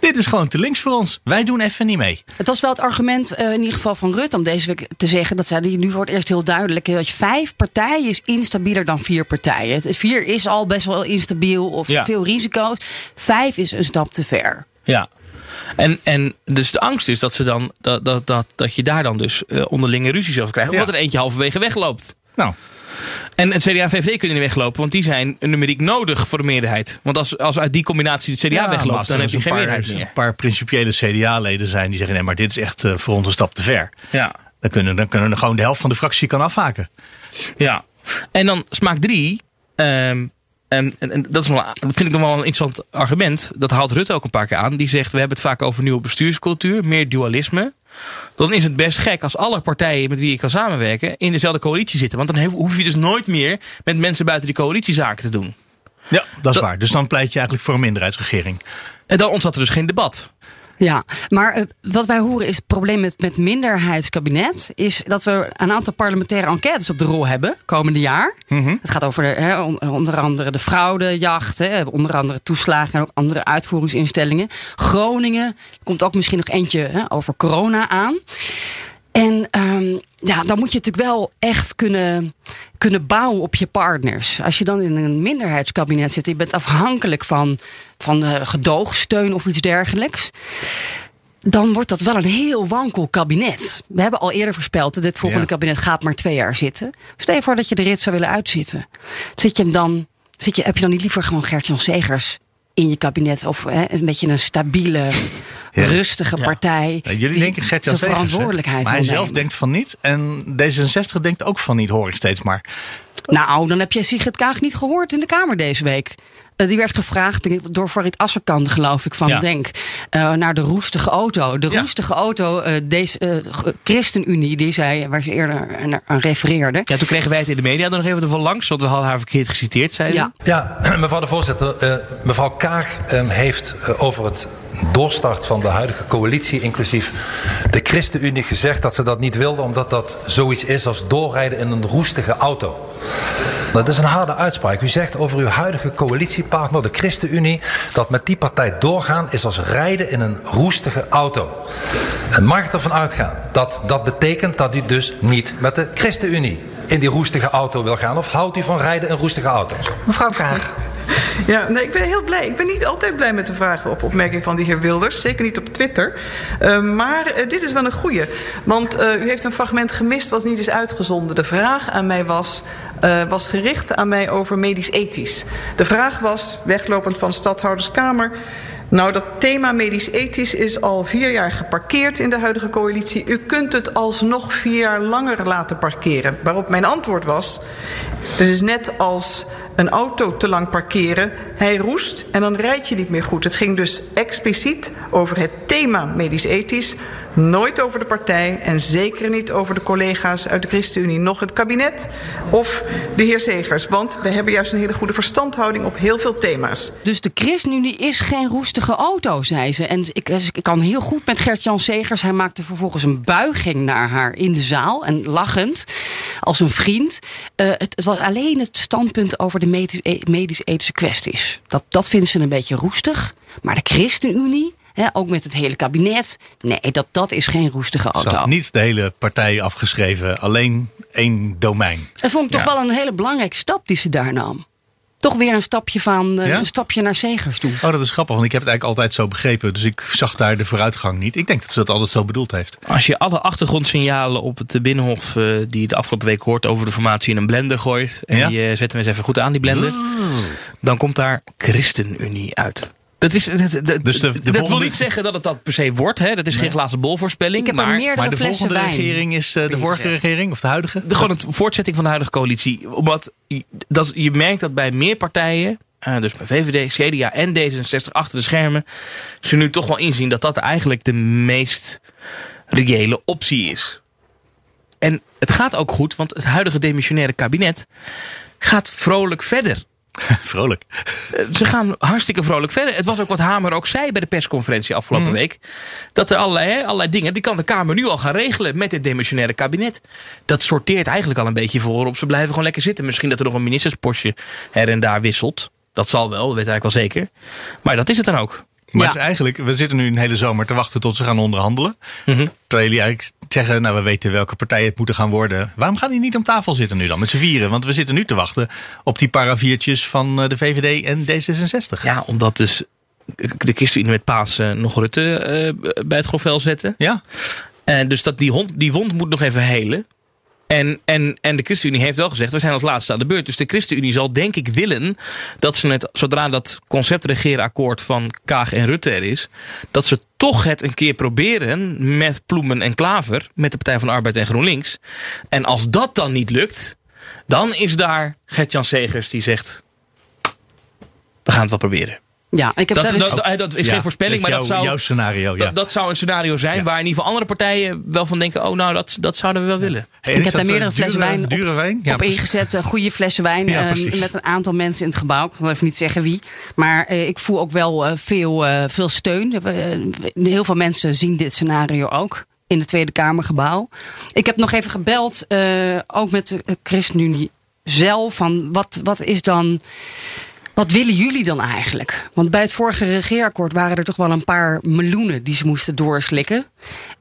Dit is gewoon te links voor ons. Wij doen even niet mee. Het was wel het argument eh, in ieder geval van Rutte om deze week te zeggen. Dat zei hij nu voor het eerst heel duidelijk. Dat je vijf partijen is instabieler dan vier partijen. Vier is al best wel instabiel of Ja. veel risico's. Vijf is een stap te ver. Ja. En, en dus de angst is dat, ze dan, dat, dat, dat, dat je daar dan dus eh, onderlinge ruzies over krijgt. Omdat Ja. er eentje halverwege wegloopt. Nou, En het CDA en VVD kunnen niet weglopen, want die zijn numeriek nodig voor de meerderheid. Want als, als uit die combinatie het CDA Ja, wegloopt, dan heb je eens geen paar- meerderheid meer. Een paar principiële CDA-leden zijn die zeggen: nee, maar dit is echt eh, voor ons een stap te ver. Ja. Dan kunnen, dan kunnen er gewoon de helft van de fractie kan afhaken. ja. En dan smaak drie. ehm, en, en, en dat, is nog, vind ik nog wel een interessant argument. Dat haalt Rutte ook een paar keer aan. Die zegt, we hebben het vaak over nieuwe bestuurscultuur, meer dualisme. Dan is het best gek als alle partijen met wie je kan samenwerken in dezelfde coalitie zitten. Want dan hoef je dus nooit meer met mensen buiten die coalitie zaken te doen. Ja, dat is Dat- waar. Dus dan pleit je eigenlijk voor een minderheidsregering. En dan ontstaat er dus geen debat. Ja, maar eh, wat wij horen is het probleem met, met minderheidskabinet. Is dat we een aantal parlementaire enquêtes op de rol hebben komende jaar. Het gaat over de, onder andere de fraudejacht. Hè, onder andere toeslagen en ook andere uitvoeringsinstellingen. Groningen. Er komt ook misschien nog eentje over corona aan. En ehm, ja, dan moet je natuurlijk wel echt kunnen, kunnen bouwen op je partners. Als je dan in een minderheidskabinet zit, je bent afhankelijk van, van eh, gedoogsteun of iets dergelijks. Dan wordt dat wel een heel wankel kabinet. We hebben al eerder voorspeld dat dit volgende Ja. kabinet gaat maar twee jaar zitten. Stel je voor dat je de rit zou willen uitzitten. Zit je hem dan, zit je, heb je dan niet liever gewoon Gert-Jan Segers in je kabinet? Of hè, een beetje een stabiele, [laughs] Ja. rustige partij. Ja, jullie die denken Gert-Jan zijn verantwoordelijkheid Maar hij zelf nemen. denkt van niet. En D66 denkt ook van niet, hoor ik steeds maar. Nou, dan heb je Sigrid Kaag niet gehoord in de Kamer deze week. Eh, die werd gevraagd door Farid Asserkan, geloof ik, van Ja. Denk. eh, naar de roestige auto. De Ja. roestige auto, eh, deze ChristenUnie, die zei, waar ze eerder naar- aan refereerde. Ja, toen kregen wij het in de media nog even ervan langs, want we hadden haar verkeerd geciteerd, zei ze. Ja. Ja, [clears throat] mevrouw de voorzitter. eh, mevrouw Kaag eh, heeft over het doorstart van de huidige coalitie, inclusief de ChristenUnie, gezegd dat ze dat niet wilde, omdat dat zoiets is als doorrijden in een roestige auto. Dat is een harde uitspraak. U zegt over uw huidige coalitiepartner, de ChristenUnie, dat met die partij doorgaan is als rijden in een roestige auto. En mag ik ervan uitgaan dat dat betekent dat u dus niet met de ChristenUnie in die roestige auto wil gaan? Of houdt u van rijden in roestige auto's? Mevrouw Kaag. Ja, nee, ik ben heel blij. Ik ben niet altijd blij met de vragen of opmerking van de heer Wilders. Zeker niet op Twitter. Uh, maar uh, dit is wel een goeie. Want uh, u heeft een fragment gemist wat niet is uitgezonden. De vraag aan mij was, uh, was gericht aan mij over medisch-ethisch. De vraag was, weglopend van de stadhouderskamer... Nou, dat thema medisch-ethisch is al vier jaar geparkeerd in de huidige coalitie. U kunt het alsnog vier jaar langer laten parkeren. Waarop mijn antwoord was: het is net als een auto te lang parkeren. Hij roest en dan rijd je niet meer goed. Het ging dus expliciet over het thema medisch-ethisch. Nooit over de partij en zeker niet over de collega's uit de ChristenUnie. Nog het kabinet of de heer Zegers. Want we hebben juist een hele goede verstandhouding op heel veel thema's. Dus de ChristenUnie is geen roestige auto, zei ze. En ik, ik kan heel goed met Gert-Jan Segers. Hij maakte vervolgens een buiging naar haar in de zaal. En lachend, als een vriend. Uh, het, het, was alleen het standpunt over de medisch-ethische kwesties. Dat, dat vinden ze een beetje roestig. Maar de ChristenUnie... He, ook met het hele kabinet. Nee, dat, dat is geen roestige auto. Ze had niet de hele partij afgeschreven, alleen één domein. Dat vond ik toch wel een hele belangrijke stap die ze daar nam. Toch weer een stapje van eh, Ja? een stapje naar Zegers toe. Oh, dat is grappig, want ik heb het eigenlijk altijd zo begrepen. Dus ik zag daar de vooruitgang niet. Ik denk dat ze dat altijd zo bedoeld heeft. Als je alle achtergrondsignalen op het Binnenhof eh, die je de afgelopen week hoort over de formatie in een blender gooit. En Ja? je zet hem eens even goed aan, die blender. Dan komt daar ChristenUnie uit. Dat, is, dat, dat, Dus de- de dat wil niet zeggen dat het dat per se wordt. Hè? Dat is geen glazen bol voorspelling. Ik heb er maar Maar de volgende wijn regering is eh, de vorige regering, of de huidige? de, gewoon een voortzetting van de huidige coalitie. Omdat je- dat, je merkt dat bij meer partijen, eh, dus bij VVD, CDA en D66 achter de schermen, ze nu toch wel inzien dat dat eigenlijk de meest reële optie is. En het gaat ook goed, want het huidige demissionaire kabinet gaat vrolijk verder. [laughs] Vrolijk. Eh, Ze gaan hartstikke vrolijk verder. Het was ook wat Hamer ook zei bij de persconferentie afgelopen Mhm. week. Dat er allerlei, allerlei dingen, die kan de Kamer nu al gaan regelen met het demissionaire kabinet. Dat sorteert eigenlijk al een beetje voor op. Ze blijven gewoon lekker zitten. Misschien dat er nog een ministerspostje her en daar wisselt. Dat zal wel, dat weet ik eigenlijk wel zeker. Maar dat is het dan ook. Maar Ja. eigenlijk, we zitten nu een hele zomer te wachten tot ze gaan onderhandelen. Mhm. Terwijl jullie eigenlijk zeggen, nou we weten welke partijen het moeten gaan worden. Waarom gaan die niet om tafel zitten nu dan met z'n vieren? Want we zitten nu te wachten op die paraviertjes van eh, de VVD en D66. Ja, omdat dus de ChristenUnie met Pasen nog Rutte eh, bij het grovel zetten. Ja? En dus dat die, hond, die wond moet nog even helen. En, en, en de ChristenUnie heeft wel gezegd, we zijn als laatste aan de beurt. Dus de ChristenUnie zal denk ik willen dat ze het, zodra dat conceptregeerakkoord van Kaag en Rutte er is, dat ze toch het een keer proberen met Ploemen en Klaver, met de Partij van de Arbeid en GroenLinks. En als dat dan niet lukt, dan is daar Gert-Jan Segers die zegt, we gaan het wel proberen. Ja, ik heb Dat, dat, dat is Ja, geen voorspelling, dat maar dat zou, jouw scenario, ja. dat, dat zou een scenario zijn waar in ieder geval andere partijen wel van denken: oh, nou, dat, dat zouden we wel willen. Hey, ik heb daar meerdere flessen wijn op, Dure wijn? Ja, op ingezet. eh, goede flessen wijn. Ja, eh, met een aantal mensen in het gebouw. Ik wil even niet zeggen wie. Maar eh, ik voel ook wel eh, veel, eh, veel steun. Heel veel mensen zien dit scenario ook. In het Tweede Kamergebouw. Ik heb nog even gebeld. eh, ook met de ChristenUnie zelf. Van wat, wat is dan. Wat willen jullie dan eigenlijk? Want bij het vorige regeerakkoord waren er toch wel een paar meloenen die ze moesten doorslikken.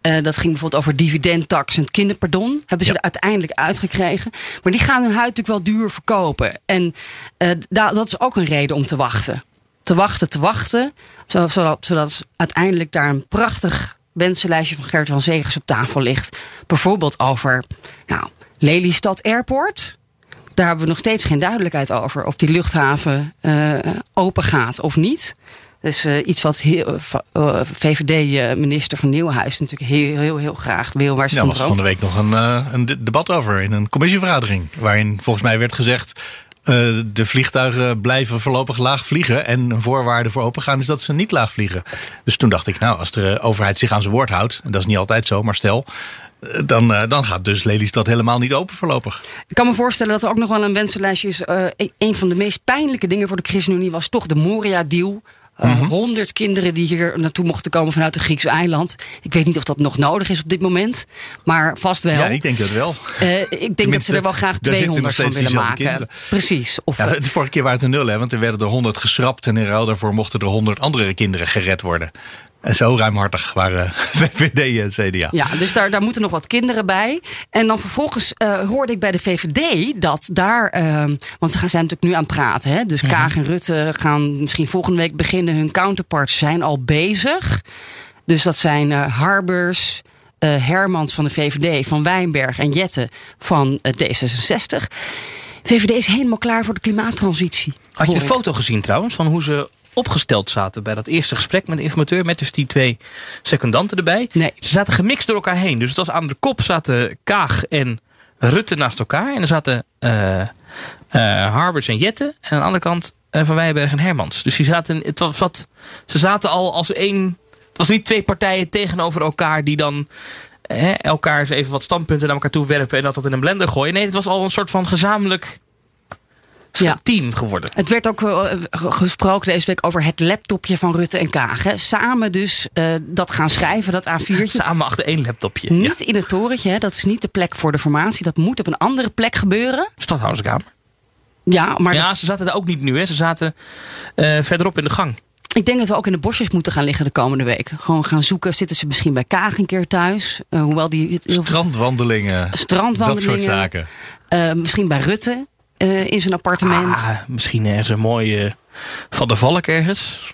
Eh, dat ging bijvoorbeeld over dividendtax en het kinderpardon. Hebben ze er uiteindelijk uitgekregen. Maar die gaan hun huid natuurlijk wel duur verkopen. En eh, da- dat is ook een reden om te wachten. Te wachten, te wachten. zo- Zodat, zodat uiteindelijk daar een prachtig wensenlijstje van Gert van Zegers op tafel ligt. Bijvoorbeeld over nou, Lelystad Airport. Daar hebben we nog steeds geen duidelijkheid over. Of die luchthaven eh, open gaat of niet. Dus eh, iets wat heel- eh, VVD-minister van Nieuwenhuis natuurlijk heel, heel, heel graag wil. Waar ze Ja, er was van de week nog een, een de- debat over in een commissievergadering. Waarin volgens mij werd gezegd. de vliegtuigen blijven voorlopig laag vliegen. En een voorwaarde voor opengaan is dat ze niet laag vliegen. Dus toen dacht ik, nou, als de overheid zich aan zijn woord houdt. En dat is niet altijd zo, maar stel. Eh, Dan, eh, dan gaat dus Lelystad helemaal niet open voorlopig. Ik kan me voorstellen dat er ook nog wel een wensenlijstje is. Eh, e- een van de meest pijnlijke dingen voor de ChristenUnie was toch de Moria-deal. Mhm. Honderd kinderen die hier naartoe mochten komen vanuit een Griekse eiland. Ik weet niet of dat nog nodig is op dit moment. Maar vast wel. Ja, ik denk dat wel. Eh, ik denk dat ze er wel graag daar zitten nog 200 van willen maken. kinderen. Precies. Of, Ja, eh, de vorige keer waren het er nul, hè, want er werden er 100 geschrapt. En in ruil daarvoor mochten er 100 andere kinderen gered worden. En zo ruimhartig waren [laughs] VVD en CDA. Ja, dus daar, daar moeten nog wat kinderen bij. En dan vervolgens eh, hoorde ik bij de VVD dat daar. eh, want ze gaan- zijn natuurlijk nu aan het praten. Hè? Dus Kaag en Rutte gaan misschien volgende week beginnen. Hun counterparts zijn al bezig. Dus dat zijn eh, Harbers. eh, Hermans van de VVD, van Wijnberg en Jette van eh, D66. VVD is helemaal klaar voor de klimaattransitie. Had je de foto gezien trouwens van hoe ze opgesteld zaten bij dat eerste gesprek met de informateur. Met dus die twee secundanten erbij. Nee. Ze zaten gemixt door elkaar heen. Dus het was aan de kop zaten Kaag en Rutte naast elkaar. En er zaten eh, eh, Harbers en Jette. En aan de andere kant eh, Van Wijnberg en Hermans. Dus die zaten, het was wat, ze zaten al als één... Het was niet twee partijen tegenover elkaar die dan hè, elkaar eens even wat standpunten naar elkaar toe werpen en dat dat in een blender gooien. Nee, het was al een soort van gezamenlijk Ja. team geworden. Het werd ook eh, gesproken deze week over het laptopje van Rutte en Kaag. hè. Samen dus eh, dat gaan schrijven, dat A4'tje. [laughs] Samen achter één laptopje. Niet in het torentje, hè. dat is niet de plek voor de formatie. Dat moet op een andere plek gebeuren. Stadhouderskamer. Ja, maar ja, ze zaten daar ook niet nu. Hè. Ze zaten eh, verderop in de gang. ik denk dat we ook in de bosjes moeten gaan liggen de komende week. Gewoon gaan zoeken. Zitten ze misschien bij Kaag een keer thuis? Hoewel die Strandwandelingen. Strandwandelingen. Dat soort zaken. Eh, misschien bij Rutte eh, in zijn appartement. Ah, misschien ergens een mooie Van der Valk ergens.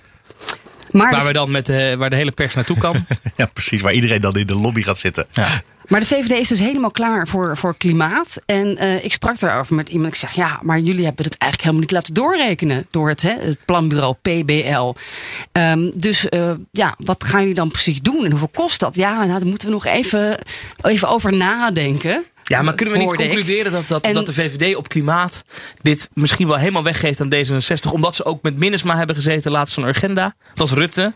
Maar waar, de- we dan met, eh, waar de hele pers naartoe kan. [laughs] Ja, precies. Waar iedereen dan in de lobby gaat zitten. Ja. Maar de VVD is dus helemaal klaar voor, voor klimaat. En eh, ik sprak daarover met iemand. Ik zeg, ja, maar jullie hebben het eigenlijk helemaal niet laten doorrekenen door het, hè, het planbureau PBL. Ehm, dus eh, ja, wat gaan jullie dan precies doen en hoeveel kost dat? Ja, nou, daar moeten we nog even, even over nadenken. Ja, maar kunnen we niet concluderen dat, dat, En- dat de VVD op klimaat dit misschien wel helemaal weggeeft aan D66? Omdat ze ook met Minnesma hebben gezeten laatst van agenda. Dat was Rutte.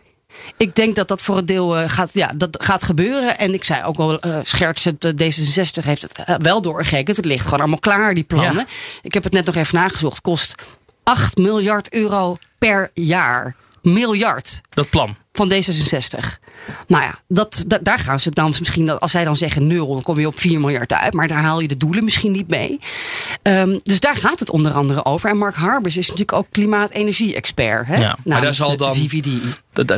Ik denk dat dat voor een deel eh, gaat, ja, dat gaat gebeuren. En ik zei ook wel eh schertsend, eh, D66 heeft het wel doorgerekend. Het ligt gewoon allemaal klaar, die plannen. Ja. Ik heb het net nog even nagezocht. Kost 8 miljard euro per jaar. Miljard Dat plan. van D66. Nou ja, dat, da- daar gaan ze dan misschien, dat- als zij dan zeggen nul, dan kom je op 4 miljard uit. Maar daar haal je de doelen misschien niet mee. Ehm, dus daar gaat het onder andere over. En Mark Harbers is natuurlijk ook klimaat-energie-expert. Hè? Ja, maar daar zal dan- VVD.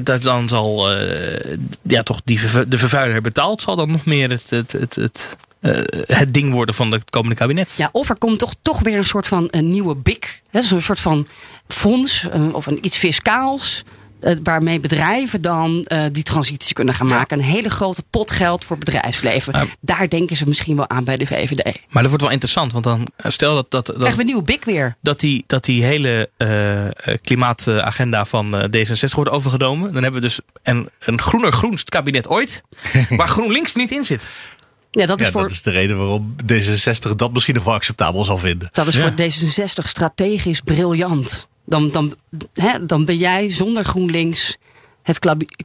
Dat, dan zal eh, ja, toch die de vervuiler betaald, zal dan nog meer het, het, het, het, eh, het ding worden van het komende kabinet. Ja, of er komt toch, toch weer een soort van een nieuwe BIC. hè, Zo'n soort van fonds eh, of een, iets fiscaals. Eh, waarmee bedrijven dan eh, die transitie kunnen gaan maken. Een hele grote pot geld voor bedrijfsleven. Daar denken ze misschien wel aan bij de VVD. Maar dat wordt wel interessant, want dan eh, stel dat, dat, Krijgen we dat, een nieuwe BIC weer. dat, die, dat die hele eh, eh, klimaatagenda van eh, D66 wordt overgenomen. Dan hebben we dus een, een groener groenst kabinet ooit, [laughs] waar GroenLinks niet in zit. Ja, dat is, Ja, voor, dat is de reden waarom D66 dat misschien nog wel acceptabel zal vinden. dat is Ja. voor D66 strategisch briljant. Dan, dan, hè, dan ben jij zonder GroenLinks het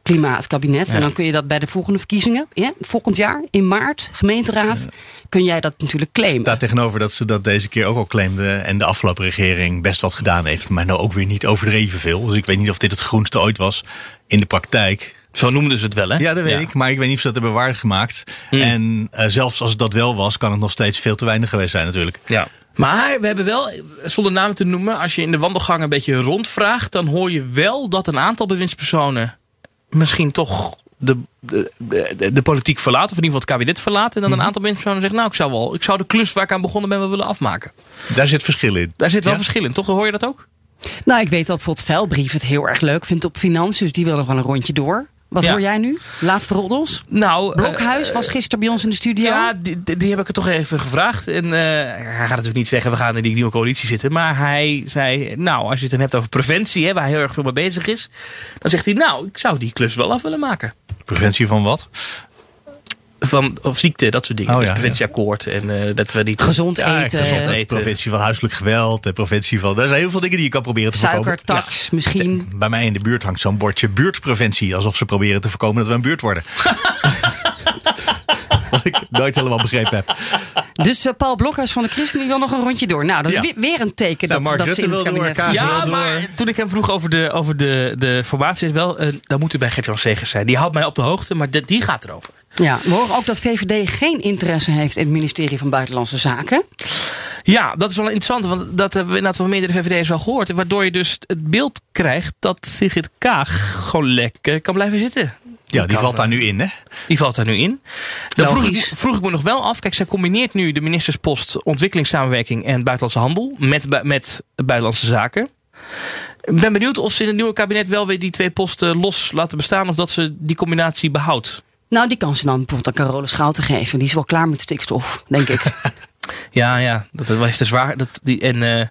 klimaatkabinet. En dan kun je dat bij de volgende verkiezingen, ja, volgend jaar in maart, gemeenteraad, kun jij dat natuurlijk claimen. Staat tegenover dat ze dat deze keer ook al claimden. En de afgelopen regering best wat gedaan heeft. Maar nou ook weer niet overdreven veel. Dus ik weet niet of dit het groenste ooit was in de praktijk. Zo noemden ze het wel, hè? Ja, dat weet ik. Maar ik weet niet of ze dat hebben waargemaakt. Mm. En eh, zelfs als het dat wel was, kan het nog steeds veel te weinig geweest zijn natuurlijk. Ja. Maar we hebben wel, zonder namen te noemen, als je in de wandelgang een beetje rondvraagt, dan hoor je wel dat een aantal bewindspersonen misschien toch de, de, de, de politiek verlaten, of in ieder geval het kabinet verlaten. En dan Mhm. een aantal bewindspersonen zeggen, nou, ik zou, wel, ik zou de klus waar ik aan begonnen ben wel willen afmaken. Daar zit verschil in. Daar zit wel Ja? verschil in, toch? Hoor je dat ook? Nou, ik weet dat bijvoorbeeld Velbrief het heel erg leuk vindt op financiën. Dus die wil nog wel een rondje door. Wat Ja. hoor jij nu? Laatste roddels? Nou, Blokhuis eh, was gisteren bij ons in de studio. Ja, die, heb ik er toch even gevraagd. En eh, hij gaat natuurlijk niet zeggen, we gaan in die nieuwe coalitie zitten. Maar hij zei, nou, als je het dan hebt over preventie, hè, waar hij heel erg veel mee bezig is. Dan zegt hij, nou, ik zou die klus wel af willen maken. Preventie van wat? Van, of ziekte, dat soort dingen. Oh, dus ja, preventieakkoord. En eh, dat we niet... Gezond Ja, eten, gezond eten. eten. Preventie van huiselijk geweld. En preventie van. Er zijn heel veel dingen die je kan proberen te voorkomen. suikertax misschien. Bij mij in de buurt hangt zo'n bordje buurtpreventie. Alsof ze proberen te voorkomen dat we een buurt worden. [laughs] Wat ik nooit helemaal begrepen heb. Dus eh, Paul Blokhuis van de ChristenUnie wil nog een rondje door. Nou, dat is Ja. weer, weer een teken Nou, dat, dat ze in het door, kabinet Ja, door. maar toen ik hem vroeg over de, over de, de formatie, is wel, eh, dan moet u bij Gert-Jan Segers zijn. Die houdt mij op de hoogte, maar die, die gaat erover. Ja, we horen ook dat VVD geen interesse heeft in het ministerie van Buitenlandse Zaken. Ja, dat is wel interessant, want dat hebben we inderdaad van meerdere VVD'ers al gehoord. Waardoor je dus het beeld krijgt dat Sigrid Kaag gewoon lekker kan blijven zitten. Ja, die valt daar nu in, hè? Die valt daar nu in. Dan vroeg ik, vroeg ik me nog wel af. Kijk, zij combineert nu de ministerspost ontwikkelingssamenwerking en buitenlandse handel met, met buitenlandse zaken. Ik ben benieuwd of ze in het nieuwe kabinet wel weer die twee posten los laten bestaan. Of dat ze die combinatie behoudt. Nou, die kan ze dan bijvoorbeeld aan Carole Schouten geven. Die is wel klaar met stikstof, denk ik. [laughs] Ja, ja. Dat dat heeft te zwaar. Dat, die, en eh,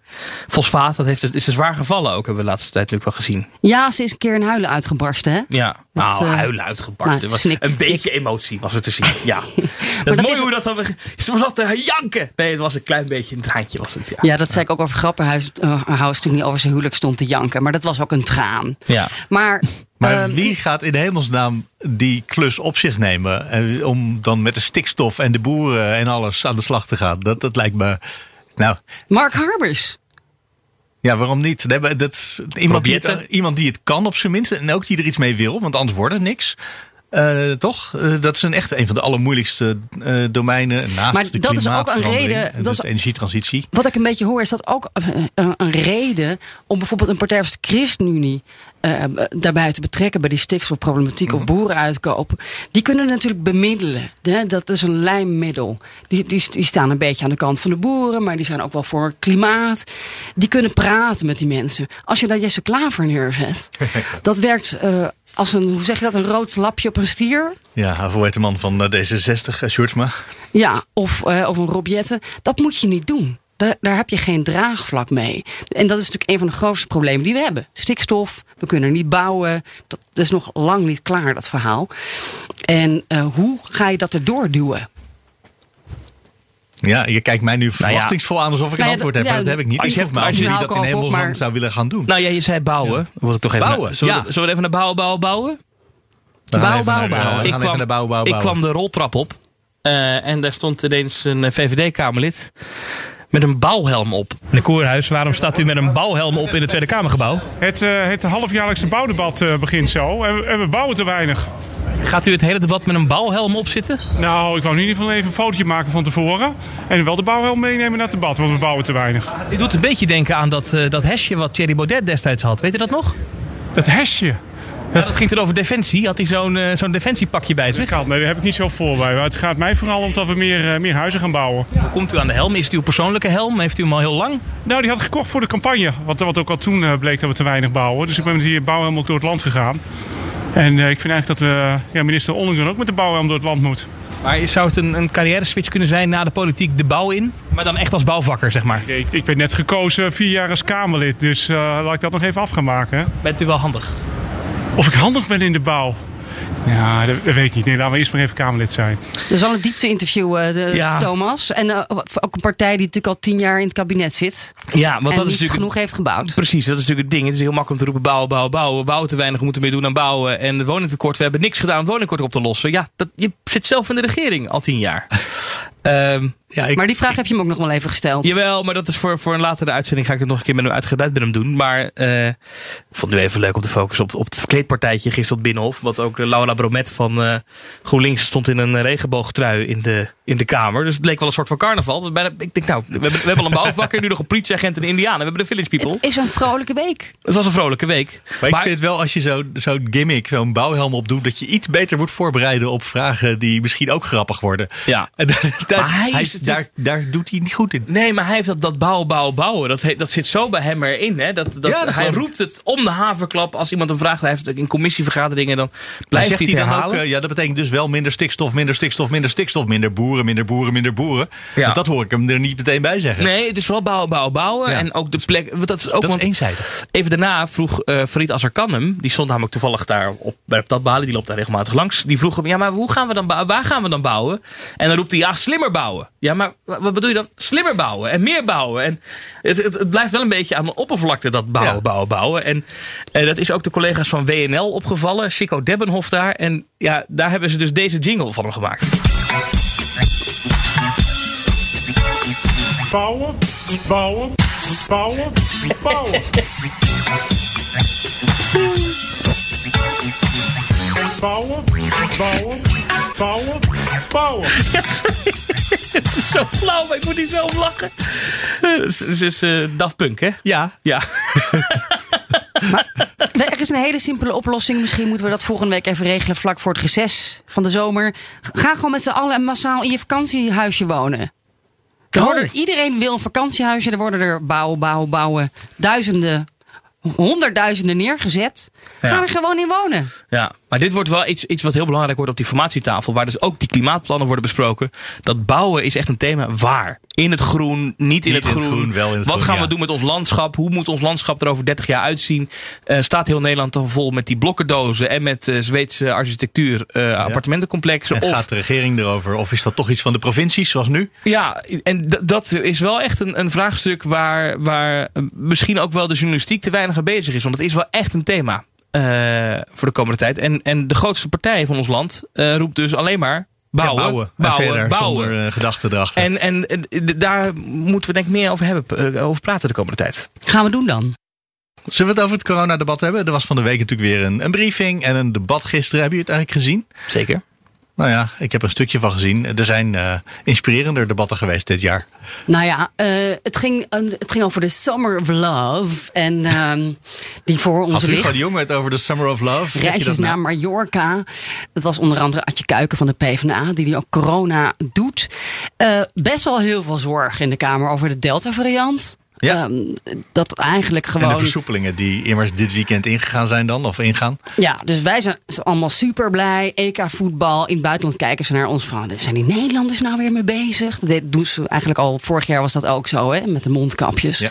fosfaat, dat heeft, is te zwaar gevallen ook, hebben we de laatste tijd natuurlijk wel gezien. Ja, ze is een keer in huilen uitgebarsten, hè? Ja, Dat, nou, eh, huilen uitgebarsten. nou, was snik- een beetje emotie was er te zien. Ja. [laughs] dat is mooi is- hoe dat dan. Ze zat te janken. Nee, het was een klein beetje een traantje. Was het, ja. Ja, dat zei ik ook over Grapperhuis. Uh, Huis toen hij over zijn huwelijk stond te janken. Maar dat was ook een traan. Ja. Maar, Maar ehm, wie gaat in hemelsnaam die klus op zich nemen? eh, Om dan met de stikstof en de boeren en alles aan de slag te gaan? Dat, dat lijkt me. Nou, Mark Harbers. ja, waarom niet? Nee, dat, iemand, die het, Robjetten. iemand die het kan op zijn minst. En ook die er iets mee wil, want anders wordt het niks. Eh, toch? Eh, dat is een echt een van de allermoeilijkste eh, domeinen. Naast Maar de dat is ook een reden- en dat de is- energietransitie. Wat ik een beetje hoor, is dat ook een, reden om bijvoorbeeld een partij als de ChristenUnie daarbij te betrekken bij die stikstofproblematiek Mhm. of boerenuitkoop. Die kunnen natuurlijk bemiddelen. Hè? Dat is een lijmmiddel. Die, die, die staan een beetje aan de kant van de boeren, maar die zijn ook wel voor klimaat. Die kunnen praten met die mensen. Als je daar Jesse Klaver neerzet, [laughs] dat werkt als een, hoe zeg je dat, een rood lapje op een stier. Ja, hoe heet de man van eh, D66, uh, Sjoerdsma? Ja, of, eh, of een Robjette. Dat moet je niet doen. Daar, daar heb je geen draagvlak mee. En dat is natuurlijk een van de grootste problemen die we hebben. Stikstof, we kunnen niet bouwen. Dat, is nog lang niet klaar, dat verhaal. En eh, hoe ga je dat erdoor duwen? Ja, je kijkt mij nu ja. verwachtingsvol aan alsof ik een Nou ja, antwoord heb. ja, dat heb ik niet. als je als hou dat in hemelsnaam maar- zou willen gaan doen. Nou ja, je zei bouwen. Word ik toch even Bouwen, zullen, we, zullen we even naar bouwen, bouwen, bouwen? We gaan Bouw, even bouw, naar de- bouw. we ik bouwen. kwam de roltrap op. eh, en daar stond ineens een eh, VVD-Kamerlid met een bouwhelm op. Meneer Koerhuis, waarom staat u met een bouwhelm op in het Tweede Kamergebouw? Het, eh, het halfjaarlijkse bouwdebat eh, begint zo en we, en we bouwen te weinig. Gaat u het hele debat met een bouwhelm op zitten? Nou, ik wou in ieder geval even een fotootje maken van tevoren. En wel de bouwhelm meenemen naar het debat, want we bouwen te weinig. U doet een beetje denken aan dat, eh, dat hesje wat Thierry Baudet destijds had. Weet u dat nog? Dat hesje. Ja, dat ging toen over defensie. Had hij zo'n eh, zo'n defensiepakje bij zich? Nee, daar heb ik niet zo voor bij. Maar het gaat mij vooral om dat we meer, eh, meer huizen gaan bouwen. Hoe komt u aan de helm? Is het uw persoonlijke helm? Heeft u hem al heel lang? Nou, die had ik gekocht voor de campagne. Wat, wat ook al toen eh, bleek dat we te weinig bouwen. Dus ik ben met die bouwhelm ook door het land gegaan. En ik vind eigenlijk dat we, ja, minister Ollongren ook met de bouwhelm door het land moet. Maar zou het een, een carrière switch kunnen zijn na de politiek de bouw in? Maar dan echt als bouwvakker, zeg maar. Ik, ik ben net gekozen vier jaar als Kamerlid. Dus laat ik dat nog even af gaan maken. hè. Bent u wel handig? Of ik handig ben in de bouw? Ja, dat, weet ik niet. Nee, laten we eerst maar even Kamerlid zijn. Dat is al een diepte-interview, eh, de- Ja. Thomas. En eh, ook een partij die natuurlijk al tien jaar in het kabinet zit. Ja, want en dat is niet natuurlijk genoeg heeft gebouwd. Precies, dat is natuurlijk het ding. Het is heel makkelijk om te roepen bouwen, bouwen, bouwen. We bouwen te weinig, we moeten meer doen aan bouwen. En het woningtekort, we hebben niks gedaan om het woningtekort op te lossen. Ja, dat, je zit zelf in de regering al tien jaar. [laughs] Ehm, Ja, ik, Maar die vraag heb je hem ook nog wel even gesteld. jawel, maar dat is voor, voor een latere uitzending. Ga ik het nog een keer met hem uitgebreid met hem doen. Maar eh, ik vond het nu even leuk om te focussen op, op het verkleedpartijtje gisteren op Binnenhof. Want ook eh, Laura Bromet van eh, GroenLinks stond in een regenboogtrui in de, in de Kamer. Dus het leek wel een soort van carnaval. We bijna- Ik denk, nou, we hebben, we hebben al een bouwvakker, nu nog een politieagent en een Indiaan. We hebben de Village People. Het is een vrolijke week. Het was een vrolijke week. maar ik vind wel als je zo- zo'n gimmick, zo'n bouwhelm opdoet, dat je iets beter moet voorbereiden op vragen die misschien ook grappig worden. Ja. En [laughs] Maar hij hij- is daar, daar doet hij niet goed in. Nee, maar hij heeft dat, dat bouwen, bouwen, bouwen. Dat, dat zit zo bij hem erin. Hè? Dat, dat, Ja, dat hij roept het om de haverklap. Als iemand hem vraagt, hij heeft in commissievergaderingen, dan blijft hij dan ook, eh, ja, dat betekent dus wel minder stikstof, minder stikstof, minder stikstof, minder boeren, minder boeren, minder boeren. Ja. Want dat hoor ik hem er niet meteen bij zeggen. Nee, het is vooral bouwen, bouwen, bouwen. Ja. En ook de plek. Dat is ook dat is want eenzijdig. even daarna vroeg eh Farid Azarkan Die stond namelijk toevallig daar op, bij dat balen. Die loopt daar regelmatig langs. Die vroeg hem: Ja, maar hoe gaan we dan? Waar gaan we dan bouwen? En dan roept hij: Ja, slimmer bouwen. Ja, maar wa- wat bedoel je dan? Slimmer bouwen en meer bouwen. En het, het, het blijft wel een beetje aan de oppervlakte dat bouwen, Ja. bouwen, bouwen. En eh, dat is ook de collega's van WNL opgevallen. Chico Debbenhof daar. En ja, daar hebben ze dus deze jingle van hem gemaakt. Bouwen, bouwen, bouwen, bouwen. Bouwen, bouwen, bouwen, bouwen. [laughs] Het is zo flauw, maar ik moet niet zo om lachen. Het is, is eh, Daft Punk, hè? Ja, Ja. [laughs] Er is een hele simpele oplossing. Misschien moeten we dat volgende week even regelen vlak voor het reces van de zomer. Ga gewoon met z'n allen massaal in je vakantiehuisje wonen. Er Oh. worden, iedereen wil een vakantiehuisje. Er worden er bouwen, bouwen, bouwen. Duizenden, honderdduizenden neergezet. Ga Ja. er gewoon in wonen. Ja, maar dit wordt wel iets, iets wat heel belangrijk wordt op die formatietafel. Waar dus ook die klimaatplannen worden besproken. Dat bouwen is echt een thema. Waar? In het groen, niet in Niet het in het groen. wel in het wat groen, gaan ja. we doen met ons landschap? Hoe moet ons landschap er over 30 jaar uitzien? Eh, staat heel Nederland dan vol met die blokkendozen en met eh, Zweedse architectuur eh, appartementencomplexen? En Of gaat de regering erover? Of is dat toch iets van de provincies, zoals nu? ja, en dat is wel echt een, een vraagstuk waar, waar misschien ook wel de journalistiek te weinig mee bezig is. Want het is wel echt een thema voor de komende tijd. En, en de grootste partij van ons land eh, roept dus alleen maar bouwen, Ja, bouwen. bouwen, en verder, bouwen. zonder eh, gedachten erachter. En, en eh, daar moeten we denk ik meer over, hebben, eh, over praten de komende tijd. Gaan we doen dan? Zullen we het over het coronadebat hebben? Er was van de week natuurlijk weer een, een briefing en een debat gisteren. Heb je het eigenlijk gezien? Zeker. Nou ja, ik heb een stukje van gezien. Er zijn eh, inspirerender debatten geweest dit jaar. Nou ja, eh, het, ging, eh, het ging over de Summer of Love. En [laughs] ehm, die voor ons Had Hugo de Jong het over de Summer of Love? Reisjes nou? naar Mallorca. Dat was onder andere Adje Kuiken van de PvdA, die die ook corona doet. Best wel heel veel zorg in de Kamer over de Delta-variant. Ja. Ehm, dat eigenlijk En de gewoon. versoepelingen die immers dit weekend ingegaan zijn dan, of ingaan. Ja, dus wij zijn allemaal super blij. EK voetbal. In het buitenland kijken ze naar ons van. Zijn die Nederlanders nou weer mee bezig? Dat doen ze eigenlijk al. Vorig jaar was dat ook zo, hè? Met de mondkapjes. Ja.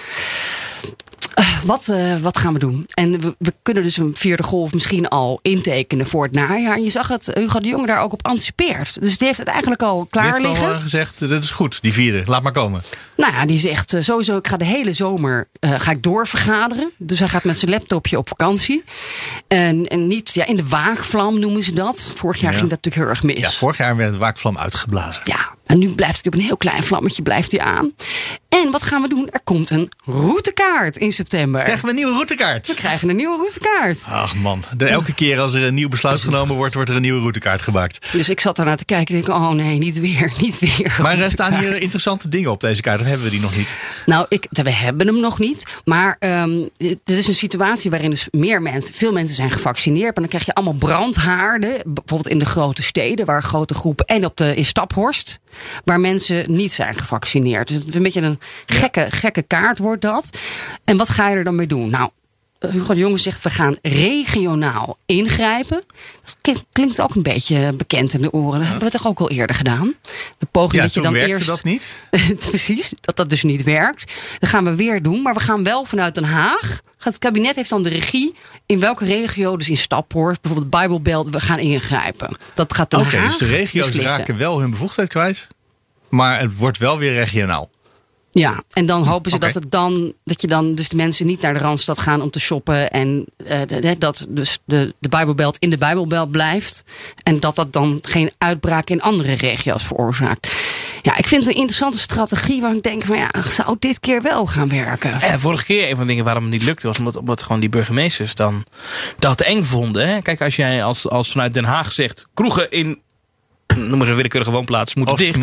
Eh, wat, eh, wat gaan we doen? En we, we kunnen dus een vierde golf misschien al intekenen voor het najaar. En je zag het, Hugo de Jonge daar ook op anticipeert. Dus die heeft het eigenlijk al Die klaar heeft al liggen. eh, gezegd, dat is goed, die vierde. Laat maar komen. Nou ja, die zegt sowieso, ik ga de hele zomer ga ik doorvergaderen. Dus hij gaat met zijn laptopje op vakantie. En, en niet ja, in de waagvlam noemen ze dat. Vorig jaar Ja. ging dat natuurlijk heel erg mis. Ja, vorig jaar werd de waakvlam uitgeblazen. Ja, en nu blijft hij op een heel klein vlammetje blijft hij aan. En wat gaan we doen? Er komt een routekaart in september. Krijgen we een nieuwe routekaart? We krijgen een nieuwe routekaart. Ach man, de, elke keer als er een nieuw besluit [laughs] genomen wordt, wordt er een nieuwe routekaart gemaakt. Dus ik zat daarnaar te kijken en denk, oh nee, niet weer, [laughs] niet weer. Maar er staan hier interessante dingen op deze kaart, of hebben we die nog niet? Nou, ik, we hebben hem nog niet. Maar ehm dit is een situatie waarin dus meer mensen, veel mensen zijn gevaccineerd. Maar dan krijg je allemaal brandhaarden. Bijvoorbeeld in de grote steden, waar grote groepen. En op de, in Staphorst, waar mensen niet zijn gevaccineerd. Dus het is een beetje een gekke, gekke kaart wordt dat. En wat ga je er dan mee doen? Nou, Hugo de Jonge zegt, we gaan regionaal ingrijpen. Dat klink- klinkt ook een beetje bekend in de oren. Dat hebben we toch ook al eerder gedaan? De poging Ja, dat je dan eerst... dat niet. [laughs] Precies, dat dat dus niet werkt. Dat gaan we weer doen, maar we gaan wel vanuit Den Haag. Het kabinet heeft dan de regie in welke regio, dus in Staphorst, bijvoorbeeld Bijbelbelt, we gaan ingrijpen. Dat gaat Den Oké, dus de regio's beslissen. raken wel hun bevoegdheid kwijt, maar het wordt wel weer regionaal. Ja, en dan hopen ze dat, het dan, dat je dan dus de mensen niet naar de Randstad gaan om te shoppen. En eh, de- dat dus de, de Bijbelbelt in de Bijbelbelt blijft. En dat dat dan geen uitbraak in andere regio's veroorzaakt. Ja, ik vind het een interessante strategie waar ik denk van ja, zou dit keer wel gaan werken? Ja, vorige keer een van de dingen waarom het niet lukte was omdat, omdat gewoon die burgemeesters dan dat eng vonden. Hè? Kijk, als jij als, als vanuit Den Haag zegt kroegen in noem eens een willekeurige woonplaats moeten dicht.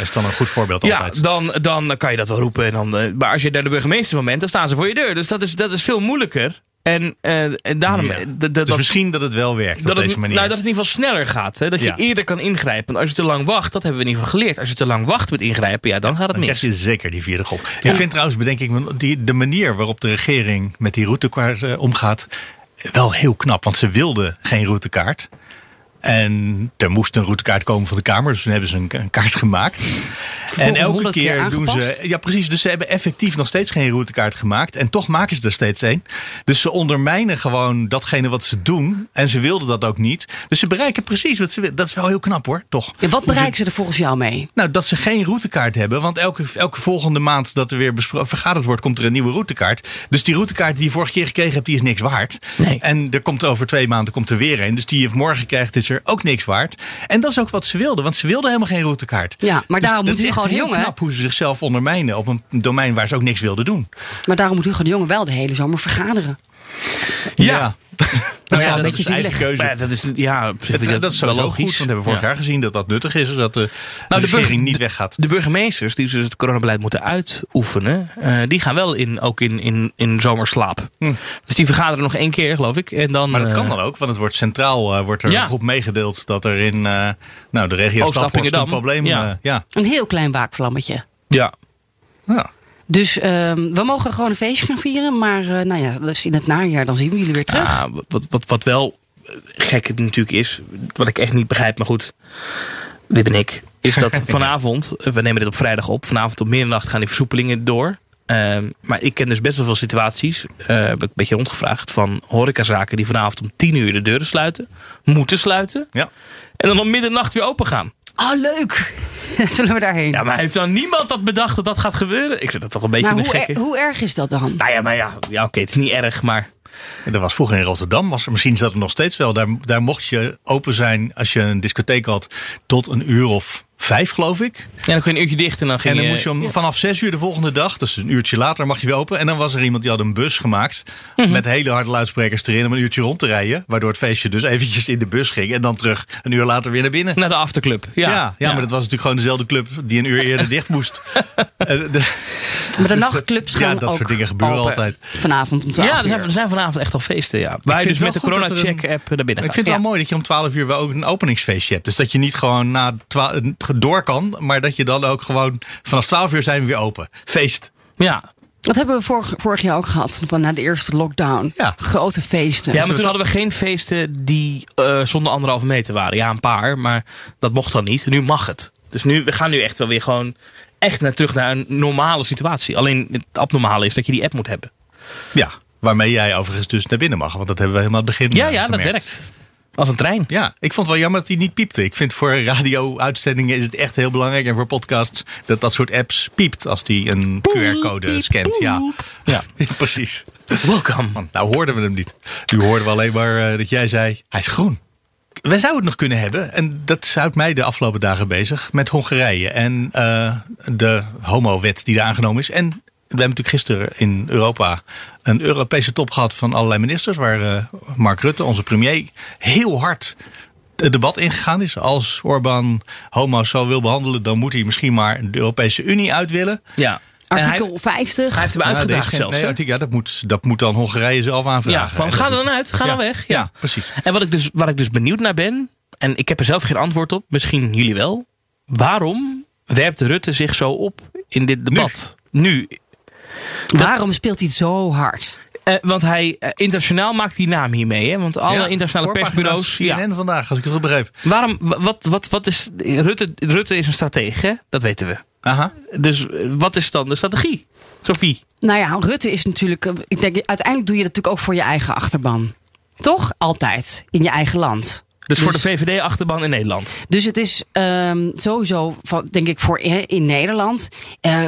Is dan een goed voorbeeld Ja, altijd. dan, dan kan je dat wel roepen. En dan, eh, maar als je daar de burgemeester van bent, dan staan ze voor je deur. Dus dat is, dat is veel moeilijker. En, eh, en daarom. Ja. eh, dat- Dus dat- misschien dat het wel werkt dat op het, deze manier. nou, dat het in ieder geval sneller gaat. Hè? Dat je Ja. eerder kan ingrijpen. Want als je te lang wacht, dat hebben we in ieder geval geleerd. Als je te lang wacht met ingrijpen, ja, dan gaat het Dan mis. krijg je zeker die vierde golf. Ik vind trouwens, bedenk ik, die, de manier waarop de regering met die routekaart omgaat, wel heel knap. Want ze wilden geen routekaart. En er moest een routekaart komen van de Kamer, dus toen hebben ze een, een kaart gemaakt. En elke 100 keer keer doen ze. Ja, precies. Dus ze hebben effectief nog steeds geen routekaart gemaakt. En toch maken ze er steeds een. Dus ze ondermijnen gewoon datgene wat ze doen. En ze wilden dat ook niet. Dus ze bereiken precies wat ze willen. Dat is wel heel knap hoor, toch? En wat bereiken ze er volgens jou mee? Nou, dat ze geen routekaart hebben. Want elke, elke volgende maand dat er weer vergaderd wordt, komt er een nieuwe routekaart. Dus die routekaart die je vorige keer gekregen hebt, die is niks waard. Nee. En er komt over twee maanden komt er weer een. Dus die je morgen krijgt, is er ook niks waard. En dat is ook wat ze wilden. Want ze wilden helemaal geen routekaart. Ja, maar Dus daarom het moet is Hugo de Jonge. knap hoe ze zichzelf ondermijnen op een domein waar ze ook niks wilden doen. Maar daarom moet Hugo de Jonge wel de hele zomer vergaderen. Ja. [laughs] Dat is Nou wel een beetje zielig. keuze. Maar ja, dat is, ja, op zich vind ik Het- dat is wel sowieso logisch. goed, want we hebben vorig Ja. jaar gezien dat dat nuttig is. Dat de, Nou, de de regering niet weggaat. De burgemeesters die dus het coronabeleid moeten uitoefenen, eh, die gaan wel in, ook in, in, in zomerslaap. Dus die vergaderen nog één keer, geloof ik. En dan, Hm. Maar dat kan eh, dan ook, want het wordt centraal eh, wordt er Ja. een groep meegedeeld dat er in eh, nou, de regio Staphorst een Oost-Appingedam. probleem ja. Een heel klein waakvlammetje. Ja. Ja. Dus ehm, we mogen gewoon een feestje gaan vieren. Maar eh, nou ja, dus in het najaar dan zien we jullie weer terug. Ah, wat, wat, wat wel gek het natuurlijk is, wat ik echt niet begrijp, maar goed, Wip en ik, is dat [laughs] vanavond, we nemen dit op vrijdag op, vanavond op middernacht gaan die versoepelingen door. Ehm, maar ik ken dus best wel veel situaties, eh, heb ik een beetje rondgevraagd, van horecazaken die vanavond om 10 uur de deuren sluiten, moeten sluiten. Ja. En dan om middernacht weer open gaan. Oh, leuk! [laughs] Zullen we daarheen? Ja, maar heeft dan niemand dat bedacht dat dat gaat gebeuren? Ik vind dat toch een beetje maar een hoe, gekke. er- hoe erg is dat dan? Nou ja, maar ja, ja oké, het is niet erg, maar... En dat was vroeger in Rotterdam. Was er, misschien is dat er nog steeds wel. Daar, daar mocht je open zijn als je een discotheek had tot een uur of vijf, geloof ik. Ja, dan ging je een uurtje dicht en dan ging En dan je... moest je om, vanaf zes uur de volgende dag, dus een uurtje later, mag je weer open. En dan was er iemand die had een bus gemaakt. Mhm. Met hele harde luidsprekers erin om een uurtje rond te rijden. Waardoor het feestje dus eventjes in de bus ging. En dan terug een uur later weer naar binnen. Naar de afterclub. Ja, Ja, ja, maar dat was natuurlijk gewoon dezelfde club die een uur [laughs] eerder dicht moest. Eh, de- Maar de dus nachtclubs gaan Ja, dat ook soort dingen gebeuren open altijd. Vanavond om 12 Ja, er zijn, er zijn vanavond echt al feesten, ja. Waar je vind dus het met de wel goed dat er een- corona-check-app naar binnen Ik vind het wel mooi dat je om 12 uur wel ook een openingsfeestje hebt. Dus dat je niet gewoon na twa- door kan, maar dat je dan ook gewoon vanaf 12 uur zijn we weer open. Feest. Ja. Dat hebben we vorig, vorig jaar ook gehad, van na de eerste lockdown. Ja. Grote feesten. Ja, maar toen hadden we geen feesten die eh, zonder anderhalve meter waren. Ja, een paar, maar dat mocht dan niet. Nu mag het. Dus nu, we gaan nu echt wel weer gewoon echt naar, terug naar een normale situatie. Alleen het abnormale is dat je die app moet hebben. Ja, waarmee jij overigens dus naar binnen mag. Want dat hebben we helemaal het begin Ja, eh, ja, dat gemerkt. werkt. Als een trein. Ja, ik vond het wel jammer dat hij niet piepte. Ik vind voor radio-uitzendingen is het echt heel belangrijk. En voor podcasts dat dat soort apps piept als die een QR-code scant. Ja. [laughs] Ja. precies. Welkom. Man, nou hoorden we hem niet. Nu hoorden we alleen maar eh, dat jij zei, hij is groen. Wij zouden het nog kunnen hebben, en dat houdt mij de afgelopen dagen bezig, met Hongarije en eh, de homo-wet die er aangenomen is. En hebben natuurlijk gisteren in Europa een Europese top gehad van allerlei ministers, waar eh, Mark Rutte, onze premier, heel hard het debat ingegaan is. Als Orbán homo's zo wil behandelen, dan moet hij misschien maar de Europese Unie uit willen. Ja. Hij- Artikel 50. Hij heeft hem Ja, uitgedaagd deze- zelfs. nee, hè? artikel- ja, dat, moet, dat moet dan Hongarije zelf aanvragen. Ja, van ga er dan uit, ga Ja, dan weg. Ja. ja, precies. En wat ik dus, waar ik dus benieuwd naar ben, en ik heb er zelf geen antwoord op, misschien jullie wel. Waarom werpt Rutte zich zo op in dit debat? Nu. Waarom speelt hij het zo hard? Eh, want hij, eh, internationaal maakt die naam hiermee, hè? Want alle Ja, internationale persbureaus. Ja. CNN vandaag, als ik het goed begreep. Waarom, wa- wat, wat, wat is. Rutte, Rutte is een stratege, dat weten we. Aha. Dus eh, wat is dan de strategie? Sophie. Nou ja, Rutte is natuurlijk. Ik denk, uiteindelijk doe je dat natuurlijk ook voor je eigen achterban. Toch? Altijd. In je eigen land. Dus, voor de VVD-achterban in Nederland. Dus het is ehm, sowieso, denk ik, voor in, in Nederland. eh,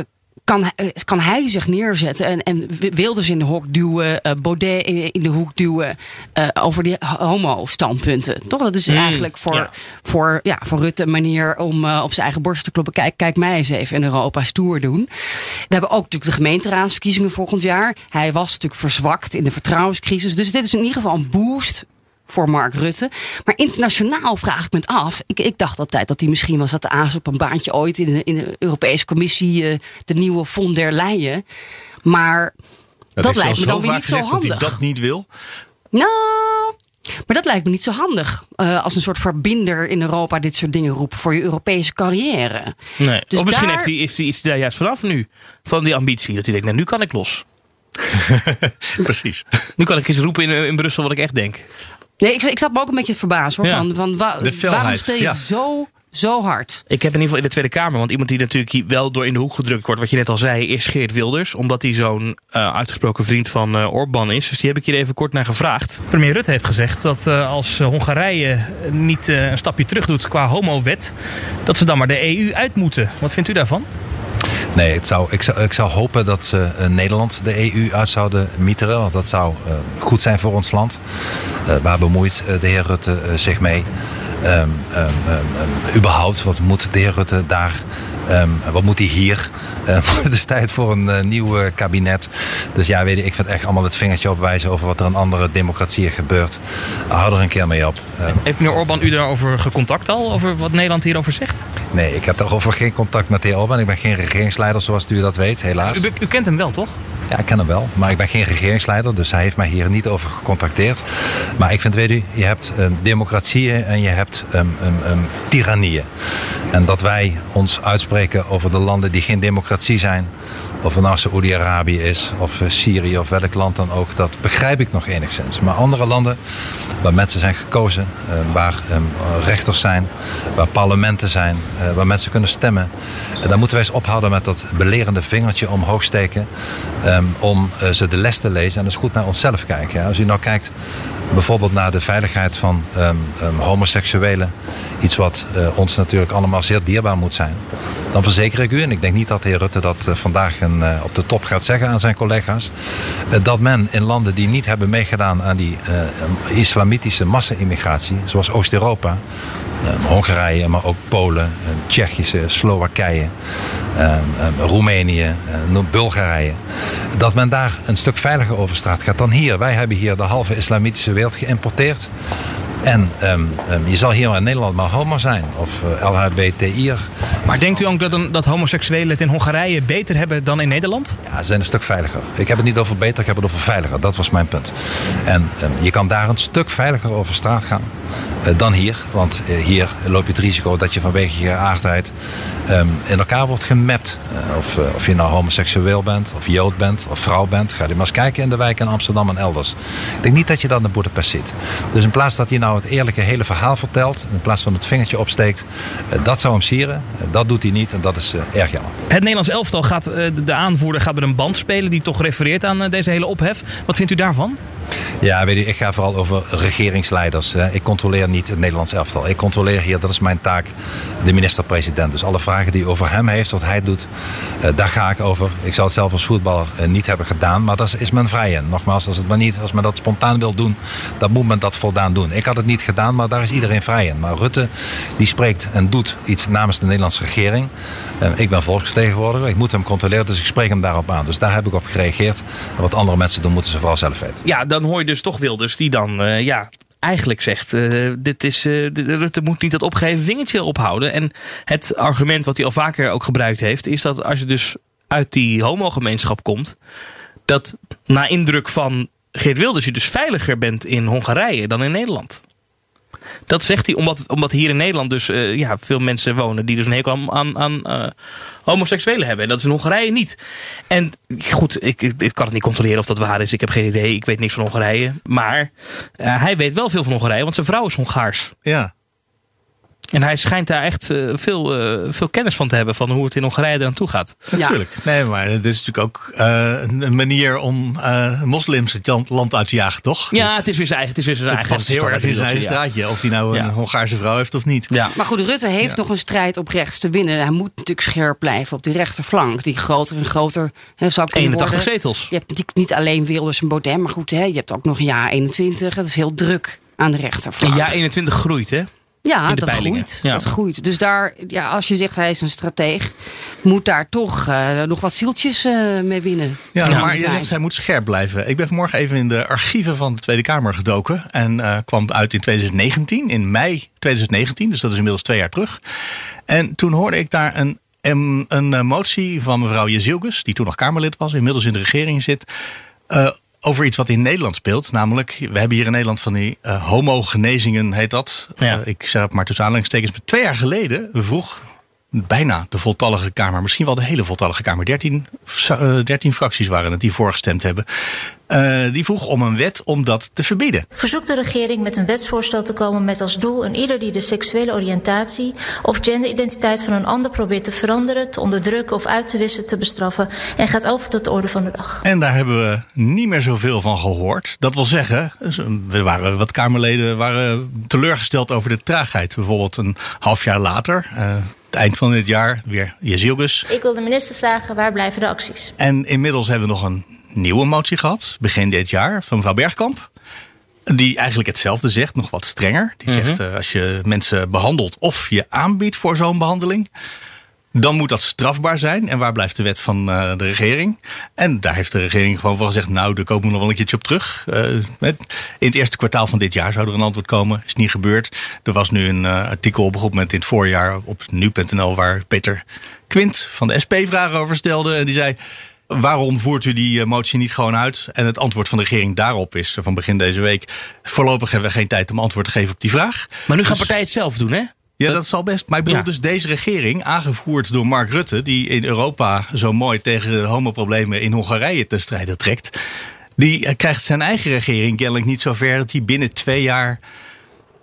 kan, hij- eh, kan hij zich neerzetten en, en Wilders in de hok duwen, eh, Baudet in, in de hoek duwen eh, over die homo-standpunten. Toch? Dat is Hmm, eigenlijk voor, ja. voor, ja, voor Rutte een manier om op zijn eigen borst te kloppen. Kijk, kijk mij eens even in Europa stoer doen. We hebben ook natuurlijk de gemeenteraadsverkiezingen volgend jaar. Hij was natuurlijk verzwakt in de vertrouwenscrisis. Dus dit is in ieder geval een boost voor Mark Rutte. Maar internationaal vraag ik me het af. Ik, ik dacht altijd dat hij misschien was dat de aas op een baantje ooit in de, in de Europese Commissie, eh, de nieuwe von der Leyen. Maar dat, heeft lijkt me dan weer niet zo gezegd dat hij handig. dat niet wil. Nou, maar dat lijkt me niet zo handig. eh, als een soort verbinder in Europa dit soort dingen roepen voor je Europese carrière. Nee. Dus of misschien daar- heeft hij, is, hij, is hij daar juist vanaf nu. Van die ambitie. Dat hij denkt, nou nu kan ik los. [laughs] Precies. Nu kan ik eens roepen in, in Brussel wat ik echt denk. Nee, ik, ik zat me ook een beetje te verbazen hoor. Ja. Van, van wa- De felheid, waarom speel je ja. het zo, zo hard? Ik heb in ieder geval in de Tweede Kamer, want iemand die natuurlijk hier wel door in de hoek gedrukt wordt, wat je net al zei, is Geert Wilders. Omdat hij zo'n eh, uitgesproken vriend van eh Orbán is. Dus die heb ik hier even kort naar gevraagd. Premier Rutte heeft gezegd dat eh, als Hongarije niet eh, een stapje terug doet qua homowet, dat ze dan maar de EU uit moeten. Wat vindt u daarvan? Nee, zou, ik, zou, ik zou hopen dat ze eh, Nederland de EU uit zouden mieteren. Want dat zou eh, goed zijn voor ons land. Eh, waar bemoeit de heer Rutte zich mee? Ehm, ehm, ehm, überhaupt, wat moet de heer Rutte daar? Ehm, wat moet hij hier? Ehm, [laughs] het is tijd voor een eh, nieuw eh, kabinet. Dus ja, weet je, ik vind echt allemaal het vingertje opwijzen over wat er in andere democratieën gebeurt. Hou er een keer mee op. Ehm, Heeft meneer Orbán u daarover gecontact al? Over wat Nederland hierover zegt? nee, ik heb daarover geen contact met de heer Orbán. Ik ben geen regeringsleider zoals u dat weet, helaas. U, u kent hem wel, toch? Ja, ik ken hem wel. Maar ik ben geen regeringsleider, dus hij heeft mij hier niet over gecontacteerd. Maar ik vind, weet u, je hebt ehm, democratieën en je hebt ehm, ehm, tirannieën. En dat wij ons uitspreken over de landen die geen democratie zijn, Of het nou Saoedi-Arabië is, of eh, Syrië, of welk land dan ook. Dat begrijp ik nog enigszins. Maar andere landen waar mensen zijn gekozen, eh, waar eh, rechters zijn, waar parlementen zijn, waar mensen kunnen stemmen. En daar moeten wij eens ophouden met dat belerende vingertje omhoog steken. ehm, om ze de les te lezen en dus goed naar onszelf kijken. Als u nou kijkt bijvoorbeeld naar de veiligheid van ehm, ehm, homoseksuelen. Iets wat ons natuurlijk allemaal zeer dierbaar moet zijn. Dan verzeker ik u, en ik denk niet dat de heer Rutte dat vandaag een, eh, op de top gaat zeggen aan zijn collega's. eh, dat men in landen die niet hebben meegedaan aan die eh, islamitische massa-immigratie, zoals Oost-Europa. Hongarije, maar ook Polen, Tsjechische, Slowakije, Roemenië, Bulgarije. Dat men daar een stuk veiliger over straat gaat dan hier. Wij hebben hier de halve islamitische wereld geïmporteerd. En ehm, ehm, je zal hier in Nederland maar homo zijn of eh, LHBTI'er. Maar denkt u ook dat, een, dat homoseksuelen het in Hongarije beter hebben dan in Nederland? Ja, ze zijn een stuk veiliger. Ik heb het niet over beter, ik heb het over veiliger. Dat was mijn punt. En ehm, je kan daar een stuk veiliger over straat gaan dan hier. Want eh, hier loop je het risico dat je vanwege je geaardheid ehm, in elkaar wordt gemapt. Eh, of, eh, of je nou homoseksueel bent, of jood bent, of vrouw bent. Ga je maar eens kijken in de wijk in Amsterdam en elders. Ik denk niet dat je dat in Boedapest ziet. Dus in plaats dat hij nou het eerlijke hele verhaal vertelt, in plaats van het vingertje opsteekt, eh, dat zou hem sieren. Eh, dat doet hij niet en dat is eh, erg jammer. Het Nederlands elftal gaat, eh, de- de aanvoerder gaat met een band spelen die toch refereert aan eh, deze hele ophef. Wat vindt u daarvan? Ja, weet u, ik ga vooral over regeringsleiders. Ik controleer niet het Nederlands elftal. Ik controleer hier, dat is mijn taak, de minister-president. Dus alle vragen die over hem heeft, wat hij doet, eh, daar ga ik over. Ik zal het zelf als voetballer eh, niet hebben gedaan, maar dat is, men vrij in. Nogmaals, als, het maar niet, als men dat spontaan wil doen, dan moet men dat voldaan doen. Ik had het niet gedaan, maar daar is iedereen vrij in. Maar Rutte, die spreekt en doet iets namens de Nederlandse regering. Ik ben volksvertegenwoordiger, ik moet hem controleren, dus ik spreek hem daarop aan. Dus daar heb ik op gereageerd. En wat andere mensen doen, moeten ze vooral zelf weten. Ja, dan hoor je dus toch Wilders die dan eh, ja, eigenlijk zegt... eh, dit is, de- Rutte moet niet dat opgeheven vingertje ophouden. En het argument wat hij al vaker ook gebruikt heeft... is dat als je dus uit die homogemeenschap komt... dat na indruk van Geert Wilders je dus veiliger bent in Hongarije dan in Nederland. Dat zegt hij omdat, omdat hier in Nederland dus eh, ja, veel mensen wonen die dus een hekel aan, aan, eh, homoseksuelen hebben. En dat is in Hongarije niet. En goed, ik, ik, ik kan het niet controleren of dat waar is. Ik heb geen idee. Ik weet niks van Hongarije. Maar eh, hij weet wel veel van Hongarije, want zijn vrouw is Hongaars. Ja. En hij schijnt daar echt eh, veel, eh, veel kennis van te hebben van hoe het in Hongarije eraan toe gaat. Natuurlijk. Nee, maar het is natuurlijk ook eh, een manier om eh, moslims het land- uit te jagen, toch? Ja, het is weer zijn eigen, het is weer zijn Het eigen heel erg in zijn eigen Ja. straatje. Of die nou een Ja. Hongaarse vrouw heeft of niet. Ja. Maar goed, Rutte heeft Ja. nog een strijd op rechts te winnen. Hij moet natuurlijk scherp blijven op die rechterflank. Die groter en groter hè, zou kunnen 81 worden. zetels. Je hebt natuurlijk niet alleen Wilders en Baudet. Maar goed, hè, je hebt ook nog een jaar 21. Het is heel druk aan de rechterflank. En jaar 21 groeit, hè? Ja, in de dat peilingen. groeit. Ja. dat groeit. Dus daar, ja, als je zegt hij is een strateeg, moet daar toch eh, nog wat zieltjes eh, mee winnen. Ja, Ja. maar je zegt hij moet scherp blijven. Ik ben vanmorgen even in de archieven van de Tweede Kamer gedoken. En eh, kwam uit in 2019, in mei 2019. Dus dat is inmiddels twee jaar terug. En toen hoorde ik daar een, een, een motie van mevrouw Jezielgus, die toen nog Kamerlid was, inmiddels in de regering zit. eh, over iets wat in Nederland speelt. Namelijk, we hebben hier in Nederland van die eh homogenezingen, heet dat. Ja. Eh, ik zeg het maar tussen aanhalingstekens. Maar Twee jaar geleden vroeg bijna de voltallige Kamer, misschien wel de hele voltallige Kamer, 13, eh, 13 fracties waren het die voorgestemd hebben. Eh, die vroeg om een wet om dat te verbieden. Verzoekt de regering met een wetsvoorstel te komen met als doel een ieder die de seksuele oriëntatie of genderidentiteit van een ander probeert te veranderen, te onderdrukken of uit te wissen te bestraffen en gaat over tot de orde van de dag. En daar hebben we niet meer zoveel van gehoord. Dat wil zeggen, we waren, wat Kamerleden waren teleurgesteld over de traagheid. Bijvoorbeeld een half jaar later, eh, het eind van dit jaar, weer Jezielgus. Ik wil de minister vragen waar blijven de acties? En inmiddels hebben we nog een nieuwe motie gehad, begin dit jaar, van mevrouw Bergkamp. Die eigenlijk hetzelfde zegt, nog wat strenger. Die zegt, eh, als je mensen behandelt of je aanbiedt voor zo'n behandeling... dan moet dat strafbaar zijn. En waar blijft de wet van eh, de regering? En daar heeft de regering gewoon van gezegd... nou, daar komen we nog wel een keertje op terug. Eh, in het eerste kwartaal van dit jaar zou er een antwoord komen. Is niet gebeurd. Er was nu een artikel op een gegeven moment in het voorjaar op nu.nl... waar Peter Quint van de SP vragen over stelde. En die zei... Waarom voert u die eh, motie niet gewoon uit? En het antwoord van de regering daarop is eh, van begin deze week. Voorlopig hebben we geen tijd om antwoord te geven op die vraag. Maar nu gaan Dus- partijen het zelf doen, hè? Ja, dat zal best. Maar ik bedoel, Ja. dus deze regering, aangevoerd door Mark Rutte, die in Europa zo mooi tegen de homoproblemen in Hongarije te strijden trekt, die eh, krijgt zijn eigen regering kennelijk niet zo ver dat hij binnen twee jaar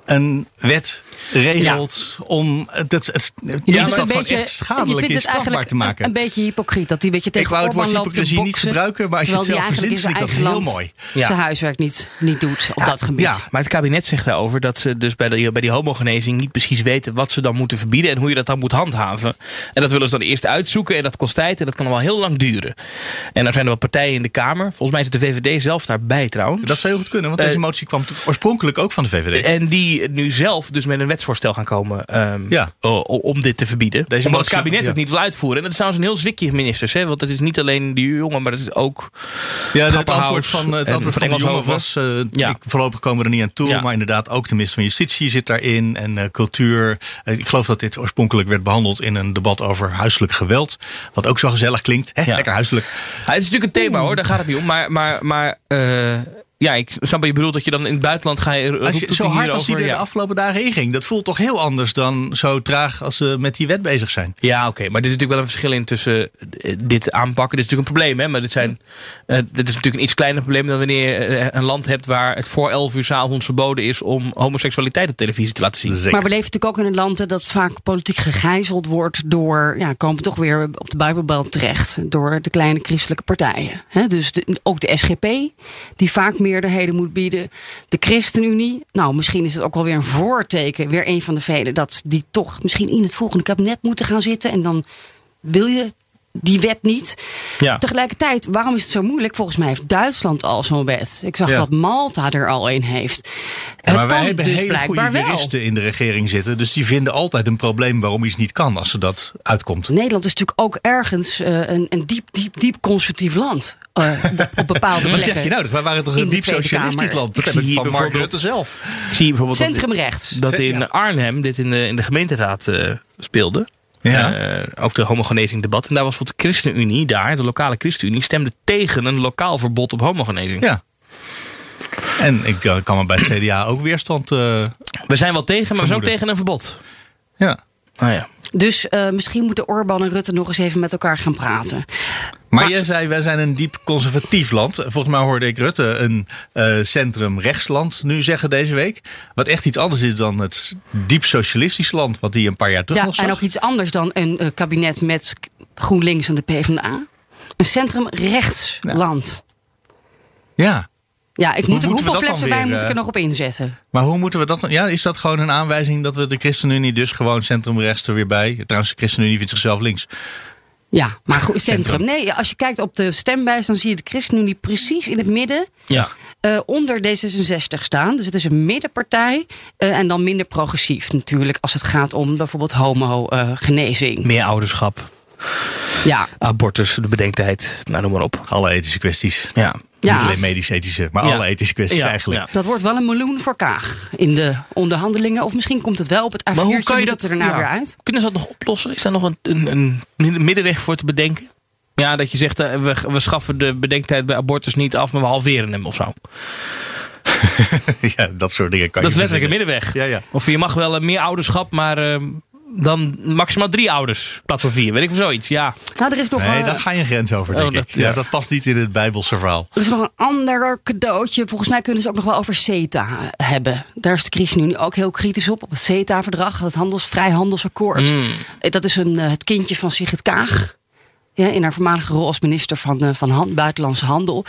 een wet regelt om het, het, gewoon een beetje, echt schadelijk is strafbaar eigenlijk te maken. Een, een beetje hypocriet dat hij weet je Ik tegen wou het woord hypocrisie niet gebruiken, maar als je het zelf verzint, in vind ik dat heel mooi. Ja. Zijn huiswerk niet, niet doet op dat gebied. Ja, maar het kabinet zegt daarover dat ze dus bij, de, bij die homogenezing niet precies weten wat ze dan moeten verbieden en hoe je dat dan moet handhaven. En dat willen ze dan eerst uitzoeken en dat kost tijd en dat kan wel heel lang duren. En er zijn er wat partijen in de Kamer. Volgens mij is het de VVD zelf daarbij trouwens. Dat zou heel goed kunnen, want Eh, deze motie kwam oorspronkelijk ook van de VVD. En die nu zelf dus met een wetsvoorstel gaan komen ehm, Ja. om dit te verbieden. Deze Omdat het kabinet ja. het niet wil uitvoeren. En dat is trouwens een heel zwikje ministers. Hè? Want het is niet alleen die jongen, maar het is ook Ja, het antwoord van, het antwoord van, de jongen was... eh, Ja. ik, voorlopig komen we er niet aan toe. Maar inderdaad, ook de minister van Justitie zit daarin. En eh, cultuur. Eh, ik geloof dat dit oorspronkelijk werd behandeld in een debat over huiselijk geweld. Wat ook zo gezellig klinkt. Hè? Lekker huiselijk. Het is natuurlijk een thema hoor, daar gaat het niet om. Maar, maar, maar ja, ik snap wat je bedoelt dat je dan in het buitenland ga je Als je, roept zo hij hard als die er de afgelopen dagen inging. Dat voelt toch heel anders dan zo traag als ze met die wet bezig zijn. Ja, oké. Maar er is natuurlijk wel een verschil in tussen eh, dit aanpakken. Dit is natuurlijk een probleem, hè. Maar dit, zijn, eh, dit is natuurlijk een iets kleiner probleem dan wanneer je eh, een land hebt waar het voor 11 uur s'avonds verboden is om homoseksualiteit op televisie te laten zien. Zeker. Maar we leven natuurlijk ook in een land dat vaak politiek gegijzeld wordt door, ja, komen we toch weer op de Bijbelbel terecht, door de kleine christelijke partijen. Hè, dus de- ook de SGP, die vaak meerderheden moet bieden. De ChristenUnie, nou misschien is het ook wel weer een voorteken, weer een van de velen, dat die toch misschien in het volgende kabinet moeten gaan zitten. En dan wil je die wet niet. Ja. Tegelijkertijd, waarom is het zo moeilijk? Volgens mij heeft Duitsland al zo'n wet. Ik zag Ja. dat Malta er al een heeft. Ja, het maar wij kan hebben dus hele goede wel. juristen in de regering zitten. Dus die vinden altijd een probleem waarom iets niet kan als ze dat uitkomt. Nederland is natuurlijk ook ergens eh, een, een diep, diep, diep conservatief land. eh, op, op bepaalde [laughs] Wat plekken. zeg je nou? Wij waren toch een diep socialistisch Kamer. land? Dat Ik heb ik zie van hier Mark bijvoorbeeld- Rutte zelf. Ik zie bijvoorbeeld dat- Centrumrechts. dat in Ja. Arnhem dit in de, in de gemeenteraad eh, speelde. Ja. Eh, ook de homogenezing debat. En daar was bijvoorbeeld de ChristenUnie, daar, de lokale ChristenUnie, stemde tegen een lokaal verbod op homogenezing. Ja. En ik eh, kan me bij het CDA ook weerstand... eh, We zijn wel tegen, maar we zijn ook tegen een verbod. ja. Ah ja. Dus eh, misschien moeten Orbán en Rutte nog eens even met elkaar gaan praten. Maar, Maar- jij zei, wij zijn een diep conservatief land. Volgens mij hoorde ik Rutte een eh centrum-rechtsland nu zeggen deze week. Wat echt iets anders is dan het diep socialistisch land. Wat hij een paar jaar terug Ja, nog zag. en ook iets anders dan een eh, kabinet met GroenLinks en de PvdA. Een centrum-rechtsland. Ja. Ja, ik Hoe moet, hoeveel flessen wijn weer, moet ik er eh, nog op inzetten? Maar hoe moeten we dat dan? Ja, is dat gewoon een aanwijzing dat we de ChristenUnie dus gewoon centrum-rechts er weer bij? Trouwens, de ChristenUnie vindt zichzelf links. Ja, maar goed, [laughs] centrum. Nee, als je kijkt op de stemwijs, dan zie je de ChristenUnie precies in het midden. Ja. eh, onder D66 staan. Dus het is een middenpartij. eh, en dan minder progressief natuurlijk. Als het gaat om bijvoorbeeld homo-genezing. Meer ouderschap, ja, abortus, de bedenktijd, nou noem maar op. Alle ethische kwesties. Ja. Ja. Niet alleen medisch-ethische, maar Ja. alle ethische kwesties Ja, eigenlijk. ja. dat wordt wel een miljoen voor Kaag in de onderhandelingen. Of misschien komt het wel op het A4'tje. Maar hoe kan je dat het er nou ja. weer uit? Kunnen ze dat nog oplossen? Is daar nog een, een, een middenweg voor te bedenken? Ja, dat je zegt, eh, we, we schaffen de bedenktijd bij abortus niet af, maar we halveren hem of zo. [laughs] ja, dat soort dingen kan dat is je letterlijk een middenweg. Ja, ja. Of je mag wel eh, meer ouderschap, maar eh, dan maximaal drie ouders. In plaats van vier, weet ik of zoiets. Ja. Nou, er is nog, Nee, eh, daar ga je een grens over, denk Oh, dat- ik. Ja. ja. dat past niet in het Bijbelse verhaal. er is nog een ander cadeautje. Volgens mij kunnen ze ook nog wel over CETA hebben. Daar is de ChristenUnie ook heel kritisch op. Op het CETA-verdrag, het handels, vrijhandelsakkoord. Mm. Eh, Dat is een, eh, het kindje van Sigrid Kaag. Ja, in haar voormalige rol als minister van, eh, van hand, Buitenlandse Handel.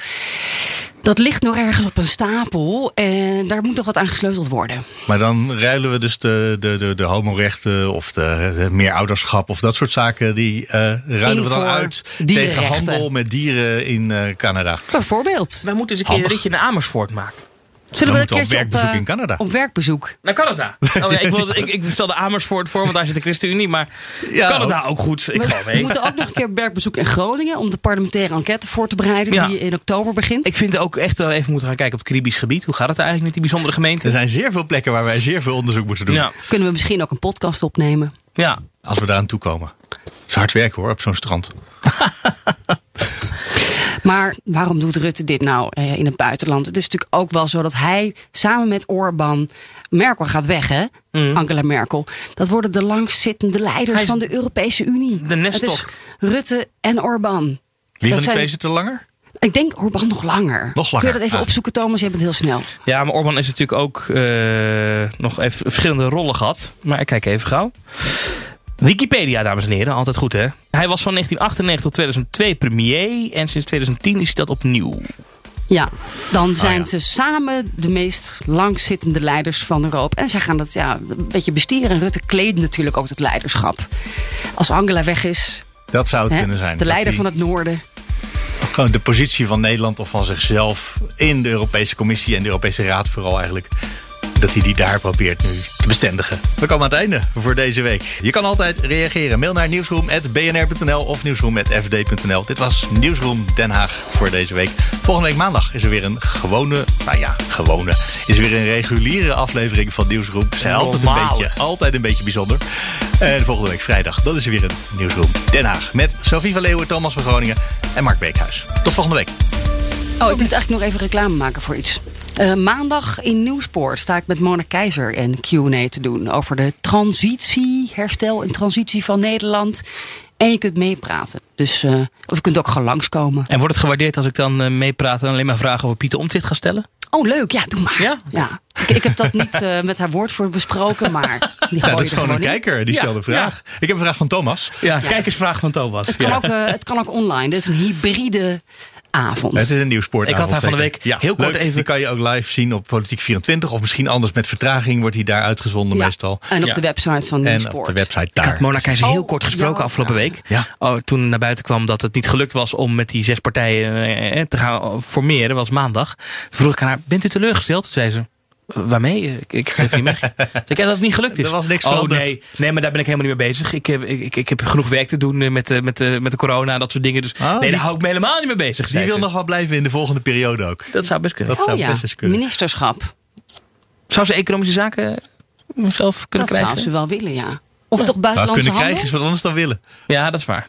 Dat ligt nog ergens op een stapel. En daar moet nog wat aan gesleuteld worden. Maar dan ruilen we dus de, de, de, de homorechten of de, de meer ouderschap of dat soort zaken. Die eh, ruilen In we dan uit tegen handel met dieren in eh, Canada. Bijvoorbeeld. Wij moeten eens een keer een ritje naar Amersfoort maken. Zullen Dan we een moeten we op keertje werkbezoek eh, in Canada. Op werkbezoek. Naar Canada. [laughs] Oh, ja, ik, wilde, ik, ik stelde Amersfoort voor, want daar zit de ChristenUnie. Maar Ja, Canada ook goed. Ik ga We mee. moeten ook nog een keer op werkbezoek in Groningen. Om de parlementaire enquête voor te bereiden. Ja. Die in oktober begint. Ik vind ook echt wel even moeten gaan kijken op het Caribisch gebied. Hoe gaat het eigenlijk met die bijzondere gemeente? Er zijn zeer veel plekken waar wij zeer veel onderzoek moeten doen. Ja. Kunnen we misschien ook een podcast opnemen. ja. Als we daar aan toe komen. Het is hard werken hoor, op zo'n strand. [laughs] Maar waarom doet Rutte dit nou eh, in het buitenland? Het is natuurlijk ook wel zo dat hij samen met Orbán. Merkel gaat weg, hè? Angela Merkel. Dat worden de langzittende leiders van de Europese Unie. de Nestor. Het is Rutte en Orbán. Wie Dat van de zijn- twee zit er langer? Ik denk Orbán nog langer. Nog langer, Kun je dat even ah. opzoeken, Thomas? Je hebt het heel snel. Ja, maar Orbán is natuurlijk ook eh, nog even verschillende rollen gehad. Maar ik kijk even gauw. Wikipedia, dames en heren. Altijd goed, hè? Hij was van 1998 tot 2002 premier. En sinds 2010 is hij dat opnieuw. Ja, dan Oh, zijn ja. ze samen de meest langzittende leiders van Europa. En zij gaan dat ja, een beetje bestieren. En Rutte kleedt natuurlijk ook het leiderschap. Als Angela weg is, Dat zou het hè, kunnen zijn. de leider van het noorden. Gewoon de positie van Nederland of van zichzelf in de Europese Commissie en de Europese Raad vooral eigenlijk. Dat hij die daar probeert nu te bestendigen. We komen aan het einde voor deze week. Je kan altijd reageren. Mail naar nieuwsroom.bnr.nl of nieuwsroom.fd.nl. Dit was Nieuwsroom Den Haag voor deze week. Volgende week maandag is er weer een gewone, nou ja, gewone. Is er weer een reguliere aflevering van Nieuwsroom. Ze zijn altijd een, beetje, altijd een beetje bijzonder. En volgende week vrijdag, dan is er weer een Nieuwsroom Den Haag. Met Sophie van Leeuwen, Thomas van Groningen en Mark Beekhuis. Tot volgende week. Oh, ik moet eigenlijk nog even reclame maken voor iets. Eh, maandag in Nieuwspoort sta ik met Mona Keizer een Q&A te doen... over de transitie, herstel en transitie van Nederland. En je kunt meepraten. Dus, eh, of je kunt ook gewoon langskomen. En wordt het gewaardeerd als ik dan eh, meepraat en alleen maar vragen over Pieter Omtzigt ga stellen? Oh, leuk. Ja, doe maar. Ja? Ja. Ik, ik heb dat niet eh, met haar woordvoer besproken, maar die Ja, dat is gewoon een in. kijker, die Ja, stelde een vraag. Ik heb een vraag van Thomas. Ja, kijkersvraag van Thomas. Het kan, Ja. ook, het kan ook online. Dit is een hybride avond. Het is een nieuwsport. Ik had haar van de week heel kort even- Die kan je ook live zien op Politiek 24. Of misschien anders met vertraging wordt hij daar uitgezonden Ja, meestal. En op Ja. de website van En op de website Ik daar. had Mona Keizer heel Oh, kort gesproken afgelopen week. Ja. Oh, toen naar buiten kwam dat het niet gelukt was om met die zes partijen eh, eh, te gaan formeren, was maandag. Toen vroeg ik aan haar, bent u teleurgesteld? Toen zei ze, waarmee? Ik, ik geef niet mee. Zei [laughs] ik, ja, dat het niet gelukt is. Er was niks Oh veranderd. nee, nee, maar daar ben ik helemaal niet mee bezig. Ik heb, ik, ik, heb genoeg werk te doen eh, met, de- met, de- met de corona en dat soort dingen. Dus Oh, nee, die- daar hou ik me helemaal niet mee bezig. Die wil ze. nog wel blijven in de volgende periode ook. Dat zou best kunnen. Dat zou oh ja, best eens kunnen. ministerschap. Zou ze economische zaken zelf kunnen Dat krijgen? zou ze wel willen, ja. Of toch Nou, buitenlandse kunnen handel? krijgen is wat anders dan willen. Ja, dat is waar.